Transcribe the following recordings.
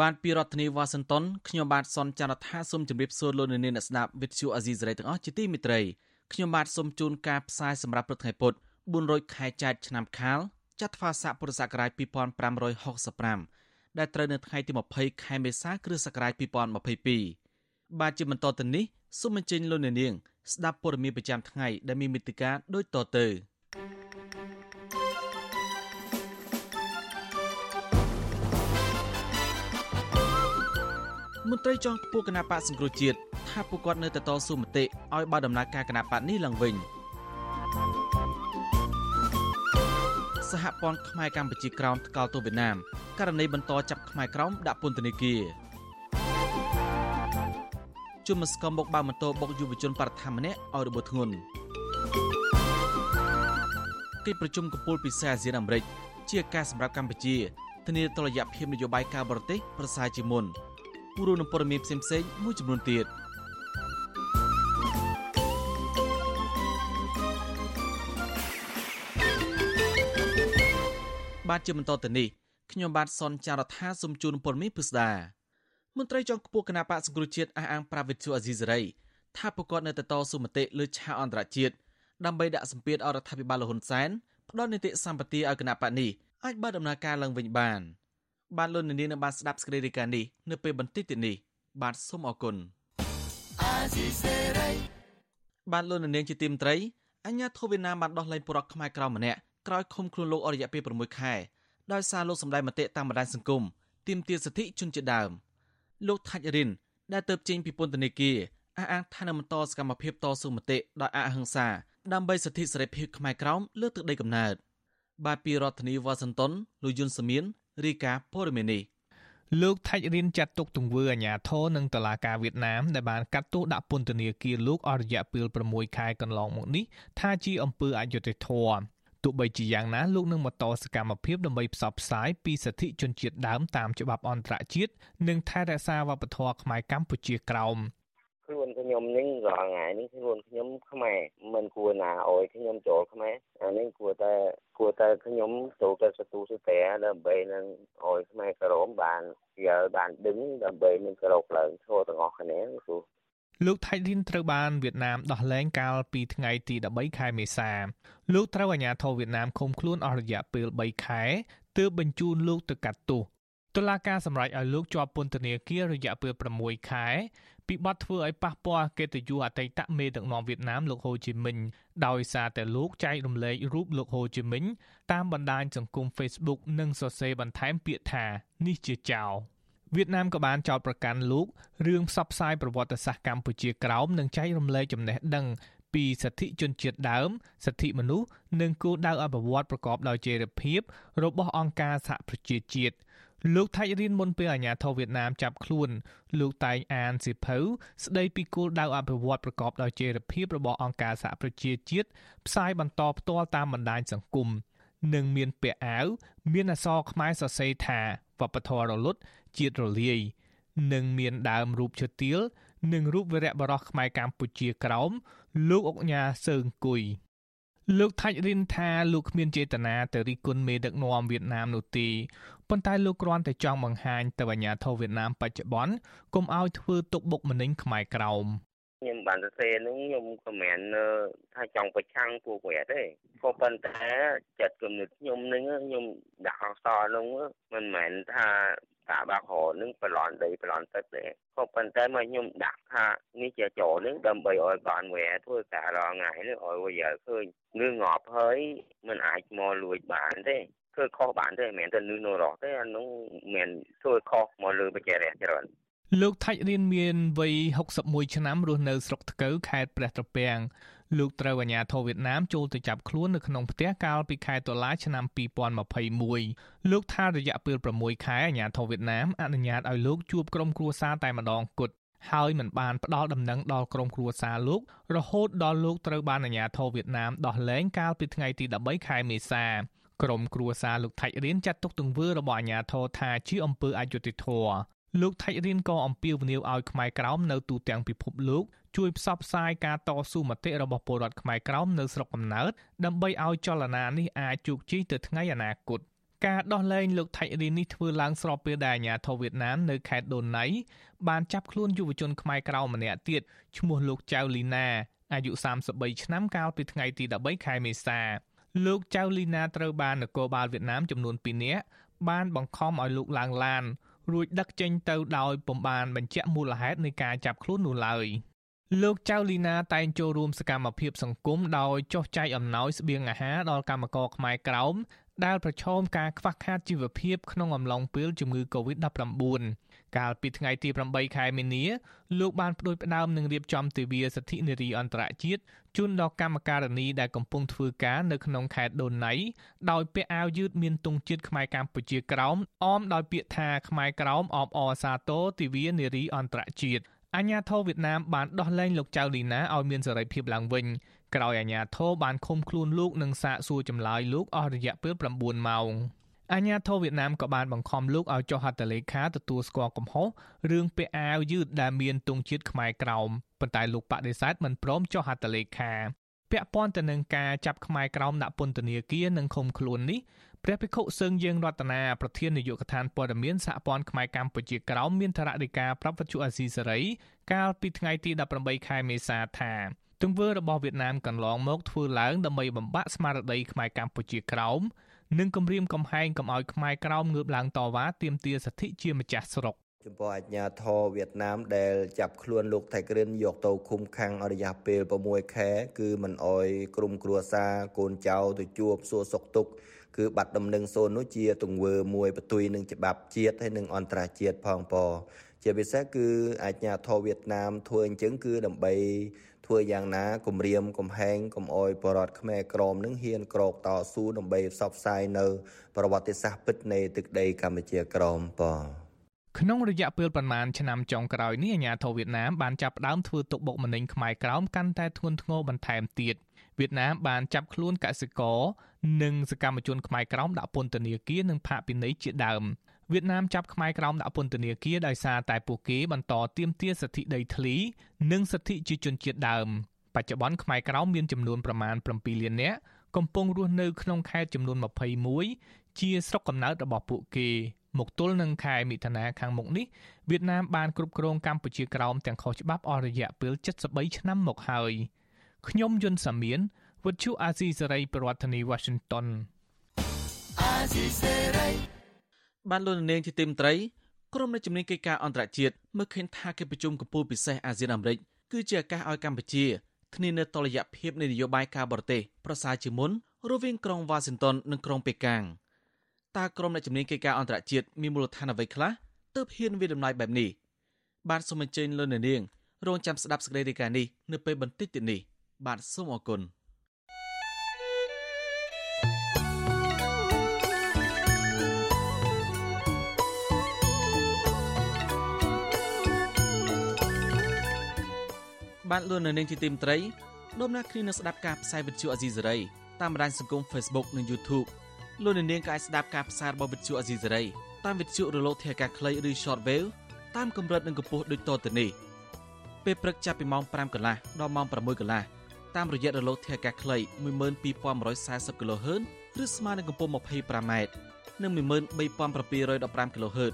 បានពីរដ្ឋធានីវ៉ាស៊ីនតោនខ្ញុំបាទសនចាររថាសូមជម្រាបសួរលោកអ្នកនាងអ្នកស្ដាប់វិទ្យុអាស៊ីសេរីទាំងអស់ជាទីមេត្រីខ្ញុំបាទសូមជូនការផ្សាយសម្រាប់ព្រឹកថ្ងៃពុធ400ខែចែកឆ្នាំខាលចត្វាស័កពុរសករាជ2565ដែលត្រូវនៅថ្ងៃទី20ខែមេសាគ្រិស្តសករាជ2022បាទជាបន្តទៅនេះសូមអញ្ជើញលោកអ្នកនាងស្ដាប់ព័ត៌មានប្រចាំថ្ងៃដែលមានមេតិការដូចតទៅ មន្ត្រីជាន់ខ្ពស់គណៈបកសង្គ្រោះជាតិថាពួកគាត់នៅតែតស៊ូមតិឲ្យបើដំណើរការគណៈបកនេះឡើងវិញសហព័ន្ធខ្មែរកម្ពុជាក្រោមថ្កោលទោសវៀតណាមករណីបន្តចាប់ខ្មែរក្រោមដាក់ពន្ធនាគារជុំមស្គមបុកបើម៉ូតូបុកយុវជនបរិស្ថានម្នាក់ឲ្យរបួសធ្ងន់កិច្ចប្រជុំកំពូលពិសេសអាស៊ានអាមេរិកជាការសម្រាប់កម្ពុជាធានាតុល្យភាពនយោបាយការបរទេសប្រសើរជាងមុន ពួរនឹងព័ត៌មានផ្សេងៗមួយចំនួនទៀតបាទជាបន្តទៅនេះខ្ញុំបាទសនចាររថាសូមជូនព័ត៌មានពិស្ដាមន្ត្រីជាន់ខ្ពស់គណៈបកសង្គ្រោះជាតិអះអាងប្រាវិទ្យាអាស៊ីសេរីថាប្រកាសនៅតតសុមតិលើឆាកអន្តរជាតិដើម្បីដាក់សម្ពាធអរដ្ឋាភិបាលលហ៊ុនសែនផ្ដល់នីតិសម្បទាឲ្យគណៈបកនេះអាចបើកដំណើរការឡើងវិញបាន។ បានលោកនាងនឹងបានស្ដាប់សេចក្តីរាយការណ៍នេះនៅពេលបន្តិចទៀតនេះបាទសូមអរគុណបានលោកនាងជាទីមត្រីអញ្ញាធិវៀតណាមបានដោះលែងពលរដ្ឋខ្មែរក្រៅម្នាក់ក្រោយឃុំខ្លួនលោកអរិយៈពេល6ខែដោយសារលោកសម្ដែងមតិតាមបណ្ដាញសង្គមទាមទារសិទ្ធិជនជាដើមលោកថាច់រិនដែលទៅចេញពីពន្ធនាគារអះអាងថានឹងបន្តសកម្មភាពតស៊ូមតិដោយអហិង្សាដើម្បីសិទ្ធិសេរីភាពខ្មែរក្រោមលើទឹកដីកំណើតបាទពីរដ្ឋធានីវ៉ាស៊ីនតោនលោកយុនសាមៀន រាយការណ៍ព័ត៌មាននេះលោកថាច់រៀនចាត់ទុកទង្វើអាញាធរនិងតឡាការវៀតណាមដែលបានកាត់ទោសដាក់ពន្ធនាគារលោកអស់រយៈពេល6ខែកន្លងមកនេះថាជាអំពើអយុត្តិធម៌ទោះបីជាយ៉ាងណាលោកនឹងបន្តសកម្មភាពដើម្បីផ្សព្វផ្សាយពីសិទ្ធិជនជាតិដើមតាមច្បាប់អន្តរជាតិនិងថែរក្សាវប្បធម៌ខ្មែរកម្ពុជាក្រោម ខ្លួនខ្ញុំនេះរាល់ថ្ងៃនេះខ្លួនខ្ញុំខ្មែរមិនគួរណាអោយខ្ញុំចូលខ្មែរអានេះគួរតែគួរតែខ្ញុំចូលទៅសទូសតែដើម្បីនឹងអោយខ្មែរក្រមបានយើបានដឹងដើម្បីនឹងក្រោកឡើងឈរទាំងអស់គ្នាគូលោកថៃឌិនត្រូវបានវៀតណាមដោះលែងកាលពីថ្ងៃទី13ខែមេសាលោកត្រូវអាជ្ញាធរវៀតណាមឃុំខ្លួនអស់រយៈពេល3ខែទើបបញ្ជូនលោកទៅកាត់ទោសតុលាការសម្រេចឲ្យលោកជាប់ពន្ធនាគាររយៈពេល6ខែ ពីបទធ្វើឲ្យប៉ះពាល់កិត្តិយសអតីតមេដឹកនាំវៀតណាមលោកហូជីមិញដោយសារតែលោកចែករំលែករូបលោកហូជីមិញតាមបណ្ដាញសង្គម Facebook និងសរសេរបន្ថែមពាក្យថានេះជាចៅវៀតណាមក៏បានចោទប្រកាន់លោករឿងផ្សព្វផ្សាយប្រវត្តិសាស្ត្រកម្ពុជាក្រោមនិងចែករំលែកចំណេះដឹងពីសិទ្ធិជនជាតិដើមសិទ្ធិមនុស្សនិងគោលដៅអភិវឌ្ឍប្រកបដោយចីរភាពរបស់អង្គការសហប្រជាជាតិ លោកថាច់រៀនមុនពេលអាញាធរវៀតណាមចាប់ខ្លួនលោកតែងអានសិភៅស្ដីពីគោលដៅអភិវឌ្ឍប្រកបដោយចីរភាពរបស់អង្គការសហប្រជាជាតិផ្សាយបន្តផ្ទាល់តាមបណ្ដាញសង្គមនិងមានពាក់អាវមានអក្សរខ្មែរសរសេរថាវប្បធម៌រលត់ជាតិរលាយនិងមានដើមរូបឈើទាលនិងរូបវីរៈបរោះខ្មែរកម្ពុជាក្រោមលោកអុកញ៉ាសើងគុយ លោកថាច់រិនថាលោកគ្មានចេតនាទៅរិះគន់មេដឹកនាំវៀតណាមនោះទេប៉ុន្តែលោកគ្រាន់តែចង់បង្ហាញទៅអាញាធរវៀតណាមបច្ចុប្បន្នកុំឲ្យធ្វើទុកបុកម្នេញខ្មែរក្រោមខ្ញុំបានសរសេរនោះខ្ញុំក៏មិនថាចង់ប្រឆាំងពួកគាត់ទេក៏ប៉ុន្តែចិត្តគំនិតខ្ញុំនឹងខ្ញុំដាក់អក្សរនោះមិនមែនថា តាបាក់ហរនឹងប្រឡន់ដីប្រឡន់ទឹកទេក៏ប៉ុន្តែមកខ្ញុំដាក់ថានេះជាចោនឹងដើម្បីឲ្យបានវែធ្វើការរងថ្ងៃនេះឲ្យវាយើឃើញងឿងប់ហើយមិនអាចមកលួចបានទេធ្វើខុសបានទេមិនមែនទៅនឿនរស់ទេអានោះមិនធ្វើខុសមកលើបច្ចេករះច្រើនលោកថាច់រៀនមានវ័យ61ឆ្នាំរស់នៅស្រុកថ្កូវខេត្តព្រះត្រពាំង លោកត្រូវអាជ្ញាធរវៀតណាមចូលទៅចាប់ខ្លួននៅក្នុងផ្ទះកាលពីខែតុលាឆ្នាំ2021លោកថារយៈពេល6ខែអាជ្ញាធរវៀតណាមអនុញ្ញាតឲ្យលោកជួបក្រុមគ្រួសារតែម្ដងគត់ហើយមិនបានផ្ដល់ដំណឹងដល់ក្រុមគ្រួសារលោករហូតដល់លោកត្រូវបានអាជ្ញាធរវៀតណាមដោះលែងកាលពីថ្ងៃទី13ខែមេសាក្រុមគ្រួសារលោកថៃរៀនចាត់ទុកទង្វើរបស់អាជ្ញាធរថាជាអំពើអយុត្តិធម៌ លោកថៃរៀនក៏អំពាវនាវឲ្យខ្មែរក្រោមនៅទូទាំងពិភពលោកជួយផ្សព្វផ្សាយការតស៊ូមតិរបស់ពលរដ្ឋខ្មែរក្រោមនៅស្រុកកំណើតដើម្បីឲ្យចលនានេះអាចជោគជ័យទៅថ្ងៃអនាគតការដោះលែងលោកថៃរៀននេះធ្វើឡើងស្របពេលដែលអាញាធរវៀតណាមនៅខេត្តដូណៃបានចាប់ខ្លួនយុវជនខ្មែរក្រៅម្នាក់ទៀតឈ្មោះលោកចៅលីណាអាយុ33ឆ្នាំកាលពីថ្ងៃទី13ខែមេសាលោកចៅលីណាត្រូវបាននគរបាលវៀតណាមចំនួន2នាក់បានបង្ខំឲ្យលោកឡើងឡាន រួចដឹកចេញទៅដោយពុំបានបញ្ជាក់មូលហេតុនៃការចាប់ខ្លួននោះឡើយលោកចៅលីណាតែងចូលរួមសកម្មភាពសង្គមដោយចុះចែកអំណោយស្បៀងអាហារដល់កម្មករខ្មែរក្រោមដែលប្រឈមការខ្វះខាតជីវភាពក្នុងអំឡុងពេលជំងឺ Covid-19 កាលពីថ្ងៃទី8ខែមីនាលោកបានផ្ដួចផ្ដើមនឹងរៀបចំទិវាសិទ្ធិនារីអន្តរជាតិជូនដល់កម្មការនីដែលកំពុងធ្វើការនៅក្នុងខេត្តដូណៃដោយពាក់អាវយឺតមានទង់ជាតិខ្មែរកម្ពុជាក្រោមអមដោយពាក្យថាខ្មែរក្រោមអបអរសាទរទិវានារីអន្តរជាតិអាញាធរវៀតណាមបានដោះលែងលោកចៅលីណាឲ្យមានសេរីភាពឡើងវិញក្រោយអាញាធរបានឃុំខ្លួនលោកនិងសាកសួរចម្លើយលោកអស់រយៈពេល9ម៉ោង អាញាធរវៀតណាមក៏បានបង្ខំលោកឲ្យចុះហត្ថលេខាទទួលស្គាល់កំហុសរឿងពាក់អាវយឺតដែលមានទង់ជាតិខ្មែរក្រោមប៉ុន្តែលោកបដិសេធមិនព្រមចុះហត្ថលេខាពាក់ព័ន្ធទៅនឹងការចាប់ខ្មែរក្រោមដាក់ពន្ធនាគារនិងឃុំខ្លួននេះព្រះភិក្ខុសឹងយើងរតនាប្រធាននាយកដ្ឋានព័ត៌មានសហព័ន្ធខ្មែរកម្ពុជាក្រោមមានថ្នាក់ដឹកការប្រាប់វិទ្យុអាស៊ីសេរីកាលពីថ្ងៃទី18ខែមេសាថាទង្វើរបស់វៀតណាមកន្លងមកធ្វើឡើងដើម្បីបំបាក់ស្មារតីខ្មែរកម្ពុជាក្រោម និងគម្រាមកំហែងកុំឲ្យខ្មែរក្រោមងើបឡើងតវ៉ាទាមទារសិទ្ធិជាម្ចាស់ស្រុកចំពោះអាជ្ញាធរវៀតណាមដែលចាប់ខ្លួនលោកថៃក្រិនយកទៅឃុំឃាំងអរយៈពេល6ខែគឺមិនអោយក្រុមគ្រួសារកូនចៅទៅជួបសួរសុខទុក្ខគឺបាត់ដំណឹងសូននោះជាទង្វើមួយផ្ទុយនឹងច្បាប់ជាតិហើយនិងអន្តរជាតិផងពជាពិសេសគឺអាជ្ញាធរវៀតណាមធ្វើអញ្ចឹងគឺដើម្បី ធ្វើយ៉ាងណាគម្រាមកំហែងកំអយបរតខ្មែរក្រមនឹងហ៊ានក្រោកតស៊ូដើម្បីផ្សព្វផ្សាយនៅ ប្រវត្តិសាស្ត្រពិតនៃទឹកដីកម្ពុជាក្រមបក្នុងរយៈពេលប្រមាណឆ្នាំចុងក្រោយនេះអាញាធរវៀតណាមបានចាប់ផ្ដើមធ្វើទុកបុកម្នេញខ្មែរក្រមកាន់តែធ្ងន់ធ្ងរបន្ថែមទៀតវៀតណាមបានចាប់ខ្លួនកសិករនិងសកម្មជនខ្មែរក្រមដាក់ពន្ធនាគារនិងផាកពិន័យជាដើម វៀតណាមចាប់ខ្មែរក្រោមដាក់ពន្ធនាគារដោយសារតែពួកគេបន្តទាមទារសិទ្ធិដីធ្លី និងសិទ្ធិជាជនជាតិដើមបច្ចុប្បន្នខ្មែរក្រោមមានចំនួនប្រមាណ7លាននាក់កំពុងរស់នៅក្នុងខេត្តចំនួន21ជាស្រុកកំណើតរបស់ពួកគេមកទល់នឹងខែមិថុនាខាងមុខនេះវៀតណាមបានគ្រប់គ្រងកម្ពុជាក្រោមទាំងខុសច្បាប់អស់រយៈពេល73ឆ្នាំមកហើយខ្ញុំយុនសាមៀនវិទ្យុអាស៊ីសេរីប្រធានាធិបតី Washington អាស៊ីសេរី បានលោកនាងជាទីមត្រីក្រុមនៃជំនាញកិច្ចការអន្តរជាតិមើលឃើញថាកិច្ចប្រជុំកំពូលពិសេសអាស៊ានអាមេរិកគឺជាឱកាសឲ្យកម្ពុជាធានានូវតុល្យភាពនៃនយោបាយការបរទេសប្រសើរជាងមុនរវាងក្រុងវ៉ាស៊ីនតោននិងក្រុងប៉េកាំងតើក្រុមនៃជំនាញកិច្ចការអន្តរជាតិមានមូលដ្ឋានអ្វីខ្លះទើបហ៊ានវាដំណើរបែបនេះបាទសូមអញ្ជើញលោកនាងរងចាំស្ដាប់សេចក្តីរាយការណ៍នេះនៅពេលបន្តិចទៀតនេះបាទសូមអរគុណ។ បានលួននៅនាងជាទីមត្រីដំណើរគ្នានឹងស្ដាប់ការផ្សាយវិទ្យុអាស៊ីសេរីតាមបណ្ដាញសង្គម Facebook និង YouTube លោកនាងក៏អាចស្ដាប់ការផ្សាយរបស់វិទ្យុអាស៊ីសេរីតាមវិទ្យុរលកធាតុអាកាសខ្លីឬ Shortwave តាមកម្រិតនិងកម្ពស់ដូចតទៅនេះពេលព្រឹកចាប់ពីម៉ោង5កន្លះដល់ម៉ោង6កន្លះតាមរយៈរលកធាតុអាកាសខ្លី12140 kHz ឬស្មើនឹងកម្ពស់ 25m និង13715 kHz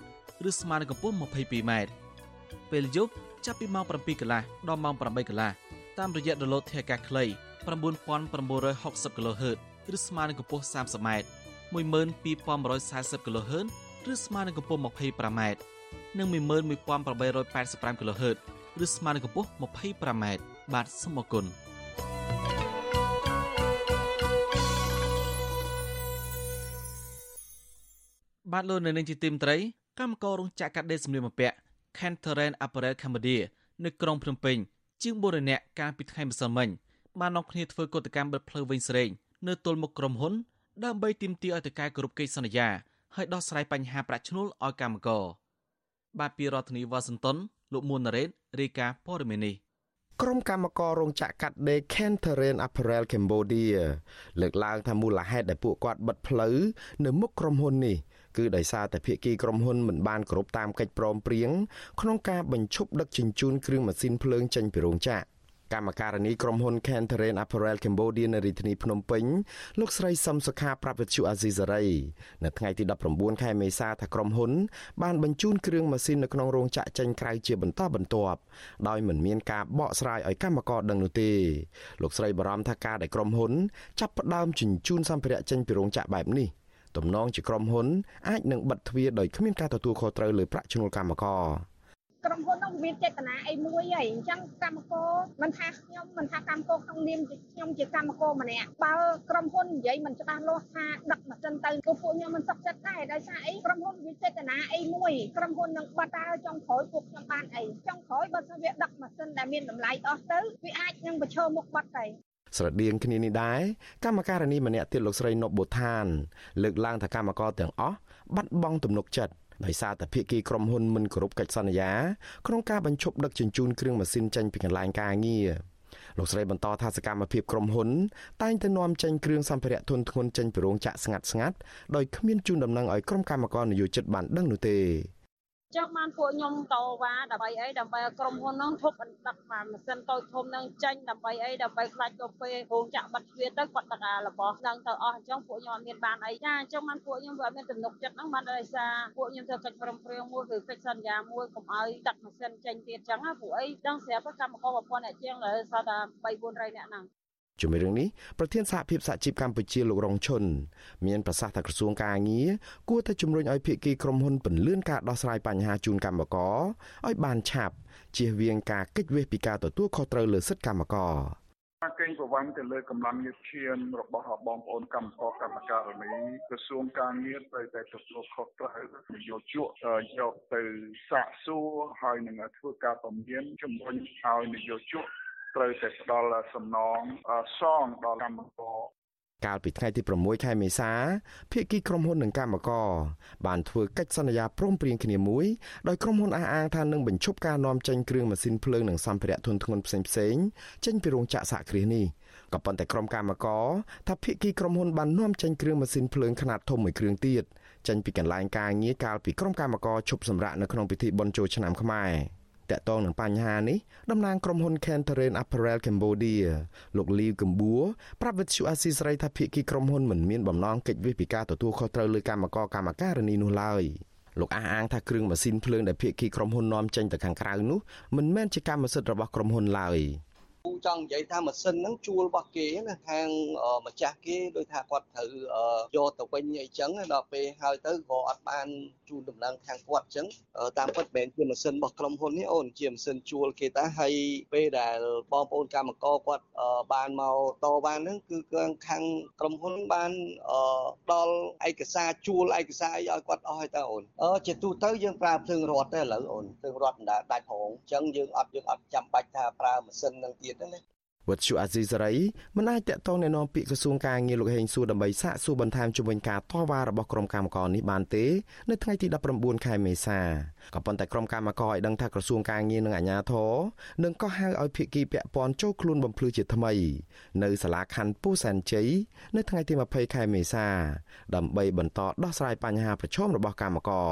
ឬស្មើនឹងកម្ពស់ 22m ពេលយប់ ចាប់ពីម៉ោង7កន្លះដល់ម៉ោង8កន្លះតាមរយៈរលកធាតុអាកាសខ្លី9960 kHz ឬស្មើនឹងកម្ពស់ 30m 12140 kHz ឬស្មើនឹងកម្ពស់ 25m និង11885 kHz ឬស្មើនឹងកម្ពស់ 25m បាទសូមអរគុណបាទលោកនៅនឹងជាទីមត្រីកម្មកររោងចក្រកាត់ដេរសម្លៀកបំពាក់ Canterbury Apparel Cambodia នៅក្រុងភ្នំពេញជាង4នាក់កាលពីថ្ងៃម្សិលមិញបាននាំគ្នាធ្វើកតកម្មបិទផ្លូវវិញស្រេងនៅទល់មុខក្រុមហ៊ុន ដើម្បីទាមទារឲ្យតកែគ្រប់កិច្ចសន្យាហើយដោះស្រាយបញ្ហាប្រាក់ឈ្នួលឲ្យកម្មករបាទពីរដ្ឋធានីវ៉ាស៊ីនតោនលោកមួនណារ៉េតរាយការណ៍ព័ត៌មាននេះក្រុមកម្មកររោងចក្រកាត់ដេរ Kentheren Apparel Cambodia លើកឡើងថាមូលហេតុដែលពួកគាត់បិទផ្លូវនៅមុខក្រុមហ៊ុននេះ គឺដោយសារតែភាគីក្រុមហ៊ុនមិនបានគោរពតាមកិច្ចព្រមព្រៀងក្នុងការបញ្ឈប់ដឹកជញ្ជូនគ្រឿងម៉ាស៊ីនភ្លើងចេញពីរោងចក្រកម្មការនីក្រុមហ៊ុន Kentheren Apparel Cambodia នៅរាជធានីភ្នំពេញលោកស្រីសឹមសុខាប្រាប់វិទ្យុអាស៊ីសេរីនៅថ្ងៃទី19ខែមេសាថាក្រុមហ៊ុន បានបញ្ជូនគ្រឿងម៉ាស៊ីននៅក្នុងរោងចក្រចេញក្រៅជាបន្តបន្ទាប់ដោយមិនមានការបកស្រាយឲ្យកម្មករដឹងនោះទេលោកស្រីបារម្ភថាការដែលក្រុមហ៊ុនចាប់ផ្ដើមជញ្ជូនសម្ភារៈចេញពីរោងចក្របែបនេះ ទំនងជាក្រុមហ៊ុនអាចនឹងបិទទ្វារដោយគ្មានការទទួលខុសត្រូវលើប្រាក់ឈ្នួលកម្មករក្រុមហ៊ុននោះមានចេតនាអីមួយហើយអញ្ចឹងកម្មករមិនថាខ្ញុំមិនថាកម្មករក្នុងនាមខ្ញុំជាកម្មករម្នាក់បើក្រុមហ៊ុននិយាយមិនច្បាស់លាស់ថាដឹកម៉ាស៊ីនទៅគឺពួកខ្ញុំមិនសុខចិត្តដែរដោយសារអីក្រុមហ៊ុនវាចេតនាអីមួយក្រុមហ៊ុននឹងបាត់តើចុងក្រោយពួកខ្ញុំបានអីចុងក្រោយបើសិនវាដឹកម៉ាស៊ីនដែលមានតម្លៃអស់ទៅវាអាចនឹងប្រឈមមុខបាត់ទៅ ស្រដៀងគ្នានេះដែរកម្មការនីម្នាក់ទៀតលោកស្រីនប់បូថានលើកឡើងថាកម្មករទាំងអស់បាត់បង់ទំនុកចិត្តដោយសារតែភាគីក្រុមហ៊ុនមិនគោរពកិច្ចសន្យាក្នុងការបញ្ឈប់ដឹកជញ្ជូនគ្រឿងម៉ាស៊ីនចេញពីកន្លែងការងារលោកស្រីបន្តថាសកម្មភាពក្រុមហ៊ុនតែងតែនាំចេញគ្រឿងសម្ភារៈធុនធ្ងន់ចេញពីរោងចក្រស្ងាត់ស្ងាត់ដោយគ្មានជូនដំណឹងឲ្យក្រុមកម្មការនយោជិតបានដឹងនោះទេ ចឹងបានពួកខ្ញុំតវ៉ាដើម្បីអីដើម្បីឲ្យក្រុមហ៊ុនហ្នឹងធប់ដឹកម៉ាស៊ីនតូចធំហ្នឹងចេញដើម្បីអីដើម្បីខ្លាចទៅពេលរោងចក្របាត់ទ្វារទៅគាត់ដឹកអារបស់ហ្នឹងទៅអស់អញ្ចឹងពួកខ្ញុំអត់មានបានអីចាអញ្ចឹងបានពួកខ្ញុំវាអត់មានទំនុកចិត្តហ្នឹងបានដោយសារពួកខ្ញុំធ្វើកិច្ចព្រមព្រៀងមួយគឺកិច្ចសន្យាមួយកុំឲ្យដឹកម៉ាស៊ីនចេញទៀតអញ្ចឹងព្រោះអីដឹងស្រាប់កម្មករ1000អ្នកជាងលើសតតែ3 400អ្នកហ្នឹង ជាមួយរឿងនេះប្រធានសហភាពសហជីពកម្ពុជាលោករងឈុនមានប្រសាសន៍ថាក្រសួងការងារគួរតែជំរុញឲ្យភាគីក្រុមហ៊ុនពន្លឿនការដោះស្រាយបញ្ហាជូនកម្មករឲ្យបានឆាប់ជៀសវាងការកិច្ចវេះពីការទទួលខុសត្រូវលើសិទ្ធិកម្មករកេងប្រវ័ញ្ចទៅលើកម្លាំងយុទ្ធឈានរបស់បងប្អូនកម្មករកម្មការនីក្រសួងការងារត្រូវតែទទួលខុសត្រូវនយោជកយកទៅសាកសួរហើយនឹងធ្វើការពមៀនជំរុញឲ្យនយោជក ត្រូវតែផ្ដល់សំណងសងដល់កម្មករកាលពីថ្ងៃទី6ខែមេសាភាគីក្រុមហ៊ុននិងកម្មករបានធ្វើកិច្ចសន្យាព្រមព្រៀងគ្នាមួយដោយក្រុមហ៊ុនអះអាងថានឹងបញ្ឈប់ការនាំចេញគ្រឿងម៉ាស៊ីនភ្លើងនិងសម្ភារៈធុនធ្ងន់ផ្សេងៗចេញពីរោងចក្រសហគ្រាសនេះក៏ប៉ុន្តែក្រុមកម្មករថាភាគីក្រុមហ៊ុនបាននាំចេញគ្រឿងម៉ាស៊ីនភ្លើងខ្នាតធំមួយគ្រឿងទៀតចេញពីកន្លែងការងារកាលពីក្រុមកម្មករឈប់សម្រាកនៅក្នុងពិធីបុណ្យចូលឆ្នាំខ្មែរ តកតងនឹងបញ្ហានេះតំណាងក្រុមហ៊ុន Kentheren Apparel Cambodia លោកលីវកម្បួរប្រាប់វិទ្យុអាស៊ីសេរីថាភាគីក្រុមហ៊ុនមិនមានបំណងកិច្ចវិសពីការទទួលខុសត្រូវលើកម្មករកម្មការនីនោះឡើយលោកអះអាងថាគ្រឿងម៉ាស៊ីនភ្លើងដែលភាគីក្រុមហ៊ុននាំចេញទៅខាងក្រៅនោះមិនមែនជាកម្មសិទ្ធិរបស់ក្រុមហ៊ុនឡើយ។ គូចង់និយាយថាម៉ាស៊ីនហ្នឹងជួលរបស់គេណាខាងម្ចាស់គេដោយថាគាត់ត្រូវយកទៅវិញអីចឹងដល់ពេលហើយទៅក៏អត់បានជូនដំណឹងខាងគាត់ចឹងតាមពិតមិនមែនជាម៉ាស៊ីនរបស់ក្រុមហ៊ុននេះអូនជាម៉ាស៊ីនជួលគេតាហើយពេលដែលបងប្អូនកម្មករគាត់បានមកតបានហ្នឹងគឺខាងក្រុមហ៊ុនបានដល់ឯកសារជួលឯកសារអីឲ្យគាត់អស់ហើយតើអូនអឺជាទូទៅយើងប្រើភ្លើងរត់ទេឥឡូវអូនភ្លើងរត់មិនដាច់ផងអញ្ចឹងយើងអត់យើងអត់ចាំបាច់ថាប្រើម៉ាស៊ីននឹងទៀតទៀតណាវត្តជូអាស៊ីសេរីមិនអាចតកតងណែនាំពាក្យក្រសួងការងារលោកហេងសួរដើម្បីសាកសួរបន្ថែមជំវិញការតវ៉ារបស់ក្រុមកម្មការនេះបានទេនៅថ្ងៃទី19ខែមេសាក៏ប៉ុន្តែក្រុមកម្មការឲ្យដឹងថាក្រសួងការងារនិងអាជ្ញាធរនឹងក៏ហៅឲ្យភាគីពាក់ព័ន្ធចូលខ្លួនបំភ្លឺជាថ្មី នៅសាលាខណ្ឌពោធិ៍សែនជ័យនៅថ្ងៃទី20ខែមេសា ដើម្បីបន្តដោះស្រាយបញ្ហាប្រឈមរបស់កម្មករ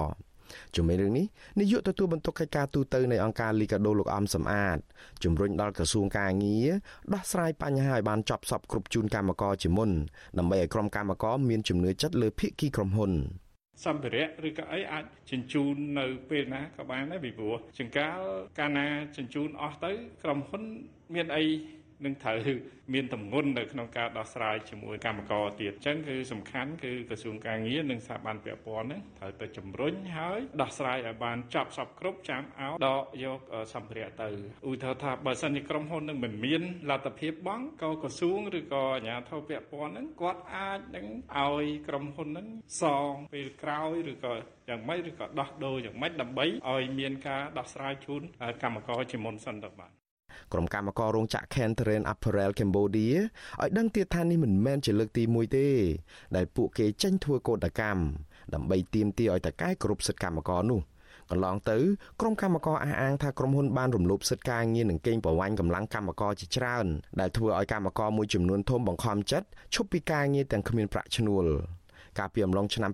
ជំវិញរឿងនេះនាយកទទួលបន្ទុកកិច្ចការទូតនៃអង្គការលីកាដូលោកអំសំអាតជំរុញដល់ក្រសួងការងារដោះស្រាយបញ្ហាឲ្យបានចប់សពគ្រប់ជូនកម្មករជាមុនដើម្បីឲ្យក្រុមកម្មករមានជំនឿចិត្តលើភាគីក្រុមហ៊ុនសម្ភារៈឬក៏អីអាចជញ្ជូននៅពេលណាក៏បានដែរពីព្រោះចង្កាលកាលណាជញ្ជូនអស់ទៅក្រុមហ៊ុនមានអី នឹងត្រូវមានតម្ងន់នៅក្នុងការដោះស្រាយជាមួយកម្មករទៀតអញ្ចឹងគឺសំខាន់គឺក្រសួងការងារនិងស្ថាប័នពាក់ព័ន្ធហ្នឹងត្រូវទៅជំរុញហើយដោះស្រាយឲ្យបានចប់សពគ្រប់ចាំអោដកយកសម្ភារៈទៅឧទាហរណ៍ថាបើសិនជាក្រុមហ៊ុននឹងមិនមានលទ្ធភាពបង់ក៏ក្រសួងឬក៏អាជ្ញាធរពាក់ព័ន្ធហ្នឹងគាត់អាចនឹងឲ្យក្រុមហ៊ុនហ្នឹងសងពេលក្រោយឬក៏យ៉ាងម៉េចឬក៏ដោះដូរយ៉ាងម៉េចដើម្បីឲ្យមានការដោះស្រាយជូនកម្មករជាមុនសិនទៅបាទ ក្រុមកម្មកររោងចក្រ Kentheren Apparel Cambodia ឲ្យដឹងទៀតថានេះមិនមែនជាលើកទី1ទេ ដែលពួកគេចេញធ្វើកោតកម្មដើម្បីទាមទារឲ្យតកែគ្រប់សិទ្ធិកម្មករនោះកន្លងទៅក្រុមកម្មការអះអាងថាក្រុមហ៊ុនបានរំលោភសិទ្ធិការងារនិងកេងប្រវ័ញ្ចកម្លាំងកម្មករជាច្រើនដែលធ្វើឲ្យកម្មករមួយចំនួនធំបង្ខំចិត្តឈប់ពីការងារទាំងគ្មានប្រាក់ឈ្នួល កាលពីអំឡុងឆ្នាំ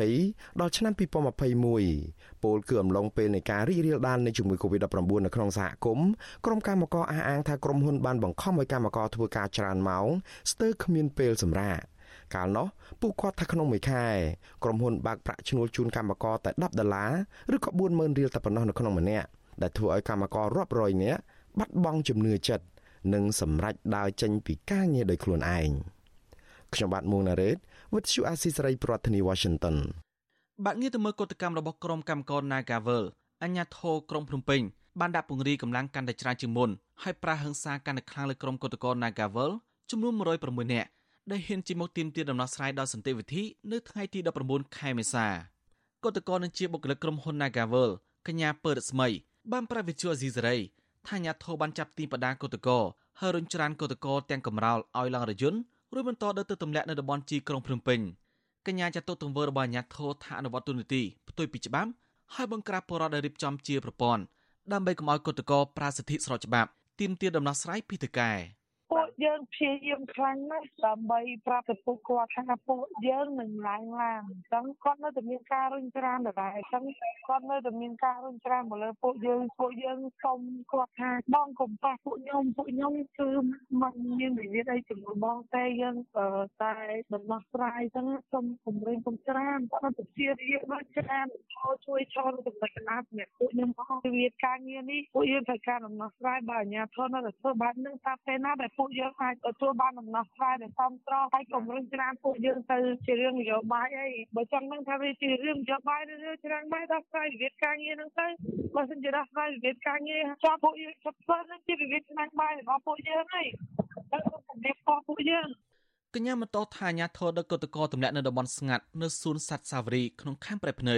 2020ដល់ឆ្នាំ2021ពលគឺអំឡុងពេលនៃការរីករាលដាលនៃជំងឺ Covid-19 នៅក្នុងសហគមន៍ក្រុមកម្មករអះអាងថាក្រុមហ៊ុនបានបង្ខំឲ្យកម្មករធ្វើការច្រើនម៉ោងស្ទើរគ្មានពេលសម្រាកកាលនោះពួកគាត់ថាក្នុងមួយខែក្រុមហ៊ុនបើកប្រាក់ឈ្នួលជូនកម្មករតែ10ដុល្លារឬក៏40000រៀលតែប៉ុណ្ណោះនៅក្នុងម្នាក់ដែលធ្វើឲ្យកម្មកររាប់រយនាក់បាត់បង់ជំនឿចិត្តនិងសម្រេចដើរចេញពីការងារដោយខ្លួនឯងខ្ញុំបាទមួងណារ៉េត With you Asisari ប្រធានាទី Washington បាក់ងារទៅមើលកតកម្មរបស់ក្រុមកម្មករ Nagavel អញ្ញាធរក្រុងភ្នំពេញបានដាក់ពង្រាយកម្លាំងកាន់តែច្រើនជាងមុនហើយប្រាហឹង្សាកាន់តែខ្លាំងលើក្រុមកតករ Nagavel ចំនួន106នាក់ដែលហ៊ានជិះមកទាមទារដំណោះស្រាយដល់សន្តិវិធីនៅថ្ងៃទី19ខែមេសាកតករនឹងជាបុគ្គលិកក្រុមហ៊ុន Nagavel កញ្ញាពើរស្មីបានប្រាវិទ្យាអេស៊ីសេរីថាអាញាធរបានចាប់ទីបដាកតករហើយរុញច្រានកតករទាំងកំរោលឲ្យឡើងរយន្ត រួចបន្តដើរទៅទម្លាក់នៅតំបន់ជីក្រុងភ្នំពេញកញ្ញាចាត់ទុកទង្វើរបស់អាញាធរថាអនុវត្តទូនីតិផ្ទុយពីច្បាប់ហើយបង្ក្រាបបរិបទដែលរៀបចំជាប្រព័ន្ធដើម្បីកុំឲ្យកតករប្រាសិទ្ធិស្របច្បាប់ទាមទារដំណោះស្រាយពីតកែពួក យើងព្យាយាមខ្លាំងណាស់ដើម្បីប្រាប់ទៅពួកគាត់ថាពួកយើងនឹងឡើងឡើងអញ្ចឹងគាត់នៅតែមានការរុញច្រានដដែលអញ្ចឹងគាត់នៅតែមានការរុញច្រានមកលើពួកយើងពួកយើងសុំគាត់ថាបងកុំប៉ះពួកខ្ញុំពួកខ្ញុំគឺមិនមានវិវាទអីជាមួយបងទេយើងតែដំណោះស្រាយអញ្ចឹងសុំគម្រាមគំច្រានគាត់ទៅជារៀបមកច្រានជួយឈរទៅចំណុចកណ្ដាលសម្រាប់ពួកខ្ញុំផងវិវាទការងារនេះពួកយើងត្រូវការដំណោះស្រាយបើអាជ្ញាធរនៅតែធ្វើបែបនេះតាមពេលណាដែលពួកយើងអាចទទួលបានដំណោះស្រាយដែលសមស្របហើយកុំរឹងច្រានពួកយើងទៅជារឿងនយោបាយអីបើចង់ដឹងថាវាជារឿងនយោបាយឬរឿងច្រានបាយដោះស្រាយវិវាទការងារហ្នឹងទៅបើសិនជាដោះស្រាយវិវាទការងារចាប់ពួកយើងចាប់ផ្ដើមនឹងជាវិវាទឆ្នាំបាយរបស់ពួកយើងហើយទៅសម្រាប់ផងពួកយើងកញ្ញាបន្តថាអាញាធរដឹកកតកទម្លាក់នៅតំបន់ស្ងាត់នៅសួនសัตว์សាវរីក្នុងខេមប្រៃភ្នៅ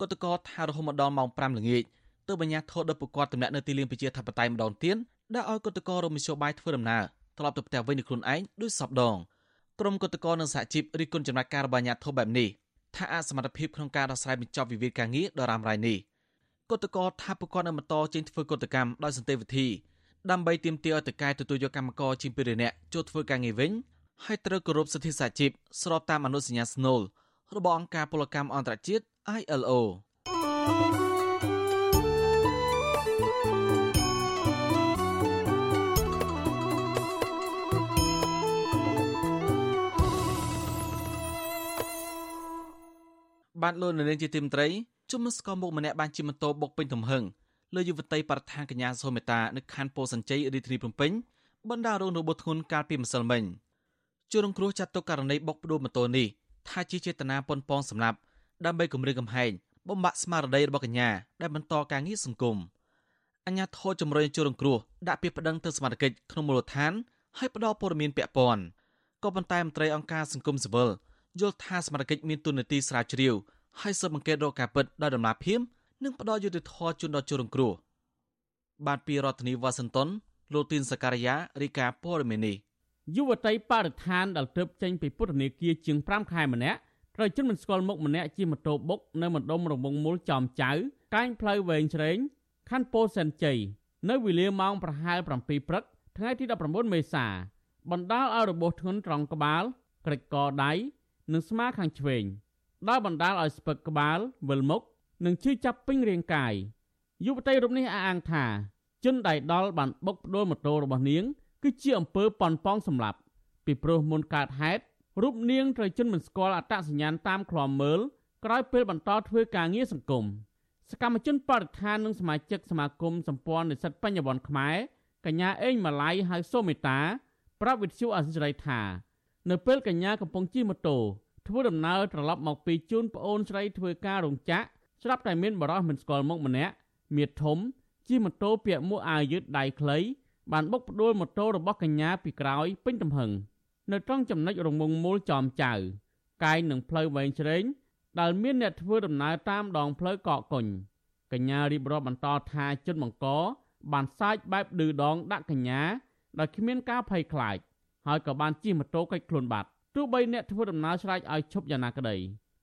កតកថារហូតមកដល់ម៉ោង5ល្ងាចទើបអាញាធរដឹកប្រកាសទម្លាក់នៅទីលានប្រជាធិបតេយ្យម្ដងទៀតដែលឲ្យកតករមធ្យោបាយធ្វើដំណើរ ត្រឡប់ទៅផ្ទះវិញនឹងខ្លួនឯងដោយសពដងក្រុមគឧតកោនិងសហជីពរិះគន់ចំណាត់ការរបស់អាជ្ញាធរបែបនេះថាអសមត្ថភាពក្នុងការដោះស្រាយបញ្ចប់វិវាទការងារដ៏រ៉ាំរ៉ៃនេះគឧតកោថាប្រព័ន្ធនឹងបន្តចេញធ្វើកតកម្មដោយសន្តិវិធីដើម្បីទាមទារឲ្យតកែទទួលយកកម្មករជាង2នាក់ចូលធ្វើការងារវិញហើយត្រូវគោរពសិទ្ធិសហជីពស្របតាមអនុសញ្ញាស្នូលរបស់អង្គការពលកម្មអន្តរជាតិ ILO បានលោកនៅនាងជាទីមត្រីជុំស្គមមុខម្នាក់បានជិះម៉ូតូបុកពេញទំហឹងលើយុវតីបរិស្ថានកញ្ញាសូមេតានៅខណ្ឌពោធិ៍សញ្ជ័យរាជធានីភ្នំពេញបណ្ដារងរបួសធ្ងន់កាលពីម្សិលមិញជួររងគ្រោះចាត់ទុកករណីបុកផ្ដួលម៉ូតូនេះថាជាចេតនាប៉ុនប៉ងសម្រាប់ដើម្បីគម្រាមកំហែងបំបាក់ស្មារតីរបស់កញ្ញាដែលបន្តការងារសង្គមអញ្ញាធរជំរុញជួររងគ្រោះដាក់ពាក្យប្តឹងទៅសមាជិកក្នុងមូលដ្ឋានហើយផ្ដល់ព័ត៌មានពាក់ព័ន្ធក៏ប៉ុន្តែមន្ត្រីអង្គការសង្គមស៊ីវិល យល់ថាសមាជិកមានទូនាទីស្រាវជ្រាវហើយស៊ើបអង្កេតរកការពិតដោយដំណាភៀមនិងផ្ដល់យុត្តិធម៌ជូនដល់ជនរងគ្រោះបានពីរដ្ឋធានីវ៉ាស៊ីនតោនលោកទីនសការីយ៉ារីកាព័រមេនីយុវតីបរិស្ថានដែលទើបចេញពីពុទ្ធនេគាជាង5ខែម្នាក់ត្រូវជនមិនស្គាល់មុខម្នាក់ជិះម៉ូតូបុកនៅមណ្ឌលរងងមូលចំចៅកាញផ្លូវវែងច្រែងខណ្ឌពោធិ៍សែនជ័យនៅវេលាម៉ោងប្រហែល7ព្រឹកថ្ងៃទី19មេសាបណ្ដាលឲ្យរបួសធ្ងន់ត្រង់ក្បាលក្រិចកដៃ និងស្មាខាងឆ្វេងដោយបណ្ដាលឲ្យស្ពឹកក្បាលវិលមុខនិងឈឺចាប់ពេញរាងកាយយុវតីរូបនេះអះអាងថាជនដៃដល់បានបុកផ្ដួលម៉ូតូរបស់នាង គឺជាអំពើប៉ុនប៉ងសម្លាប់ ពីព្រោះមុនកើតហេតុរូបនាងត្រូវជនមិនស្គាល់អត្តសញ្ញាណតាមឃ្លាំមើលក្រោយពេលបន្តធ្វើការងារសង្គមសកម្មជនបរិស្ថាននិងសមាជិកសមាគមសម្ព័ន្ធនិស្សិតបញ្ញវន្តខ្មែរកញ្ញាអេងម៉ាឡៃហៅសូមេតាប្រាប់វិទ្យុអសិរ័យថា នៅពេលកញ្ញាកំពុងជិះម៉ូតូធ្វើដំណើរត្រឡប់មកពីជូនប្អូនស្រីធ្វើការរោងចក្រស្រាប់តែមានបរិះមិនស្គាល់មុខម្នាក់មៀតធំជិះម៉ូតូពាក់មួកអាវយឺតដៃខ្លីបានបុកផ្ដួលម៉ូតូរបស់កញ្ញាពីក្រោយពេញទំហឹងនៅត្រង់ចំណុចរងងមូលចំចៅកាយនឹងផ្លូវវែងច្រែងដែលមានអ្នកធ្វើដំណើរតាមដងផ្លូវកកកុញកញ្ញារៀបរាប់បន្តថាជនបង្កបានសាច់បែបឌឺដងដាក់កញ្ញាដោយគ្មានការភ័យខ្លាច ហើយក៏បានជិះម៉ូតូកិច្ចខ្លួនបាត់ទោះបីអ្នកធ្វើដំណើរឆ្លាច់ឲ្យឈប់យ៉ាងណាក្តី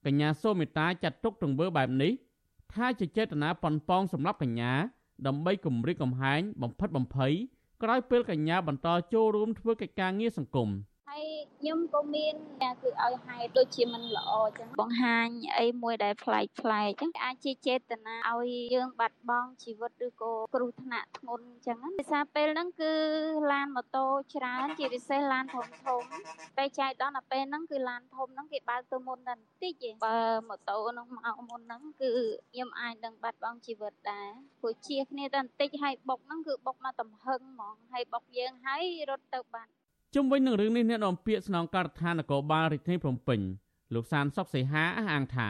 កញ្ញាសូមេតាចាត់ទុកទង្វើបែបនេះថាជាចេតនាប៉ុនប៉ងសម្រាប់កញ្ញាដើម្បីគម្រិតកំហែងបំផិតបំភ័យក្រោយពេលកញ្ញាបន្តចូលរួមធ្វើកិច្ចការងារសង្គម។ ហើយខ្ញុំក៏មានគឺឲ្យហេតុដូចជាមិនល្អអញ្ចឹងបង្ហាញអីមួយដែលប្លែកប្លែកអញ្ចឹងអាចជាចេតនាឲ្យយើងបាត់បង់ជីវិតឬក៏គ្រោះថ្នាក់ធ្ងន់អញ្ចឹងភាសាពេលហ្នឹងគឺឡានម៉ូតូច្រើនជាពិសេសឡានធំធំពេលចែកដល់ដល់ពេលហ្នឹងគឺឡានធំហ្នឹងគេបើកទៅមុនតែបន្តិចឯងបើម៉ូតូហ្នឹងមកមុនហ្នឹងគឺខ្ញុំអាចនឹងបាត់បង់ជីវិតដែរព្រោះជាគ្នាតែបន្តិចហើយបុកហ្នឹងគឺបុកមកទំហឹងហ្មងហើយបុកយើងហើយរត់ទៅបាត់ ជុំវិញនឹងរឿងនេះអ្នកនាំពាក្យស្នងការដ្ឋាននគរបាលរាជធានីភ្នំពេញលោកសានសុកសីហាអះអាងថា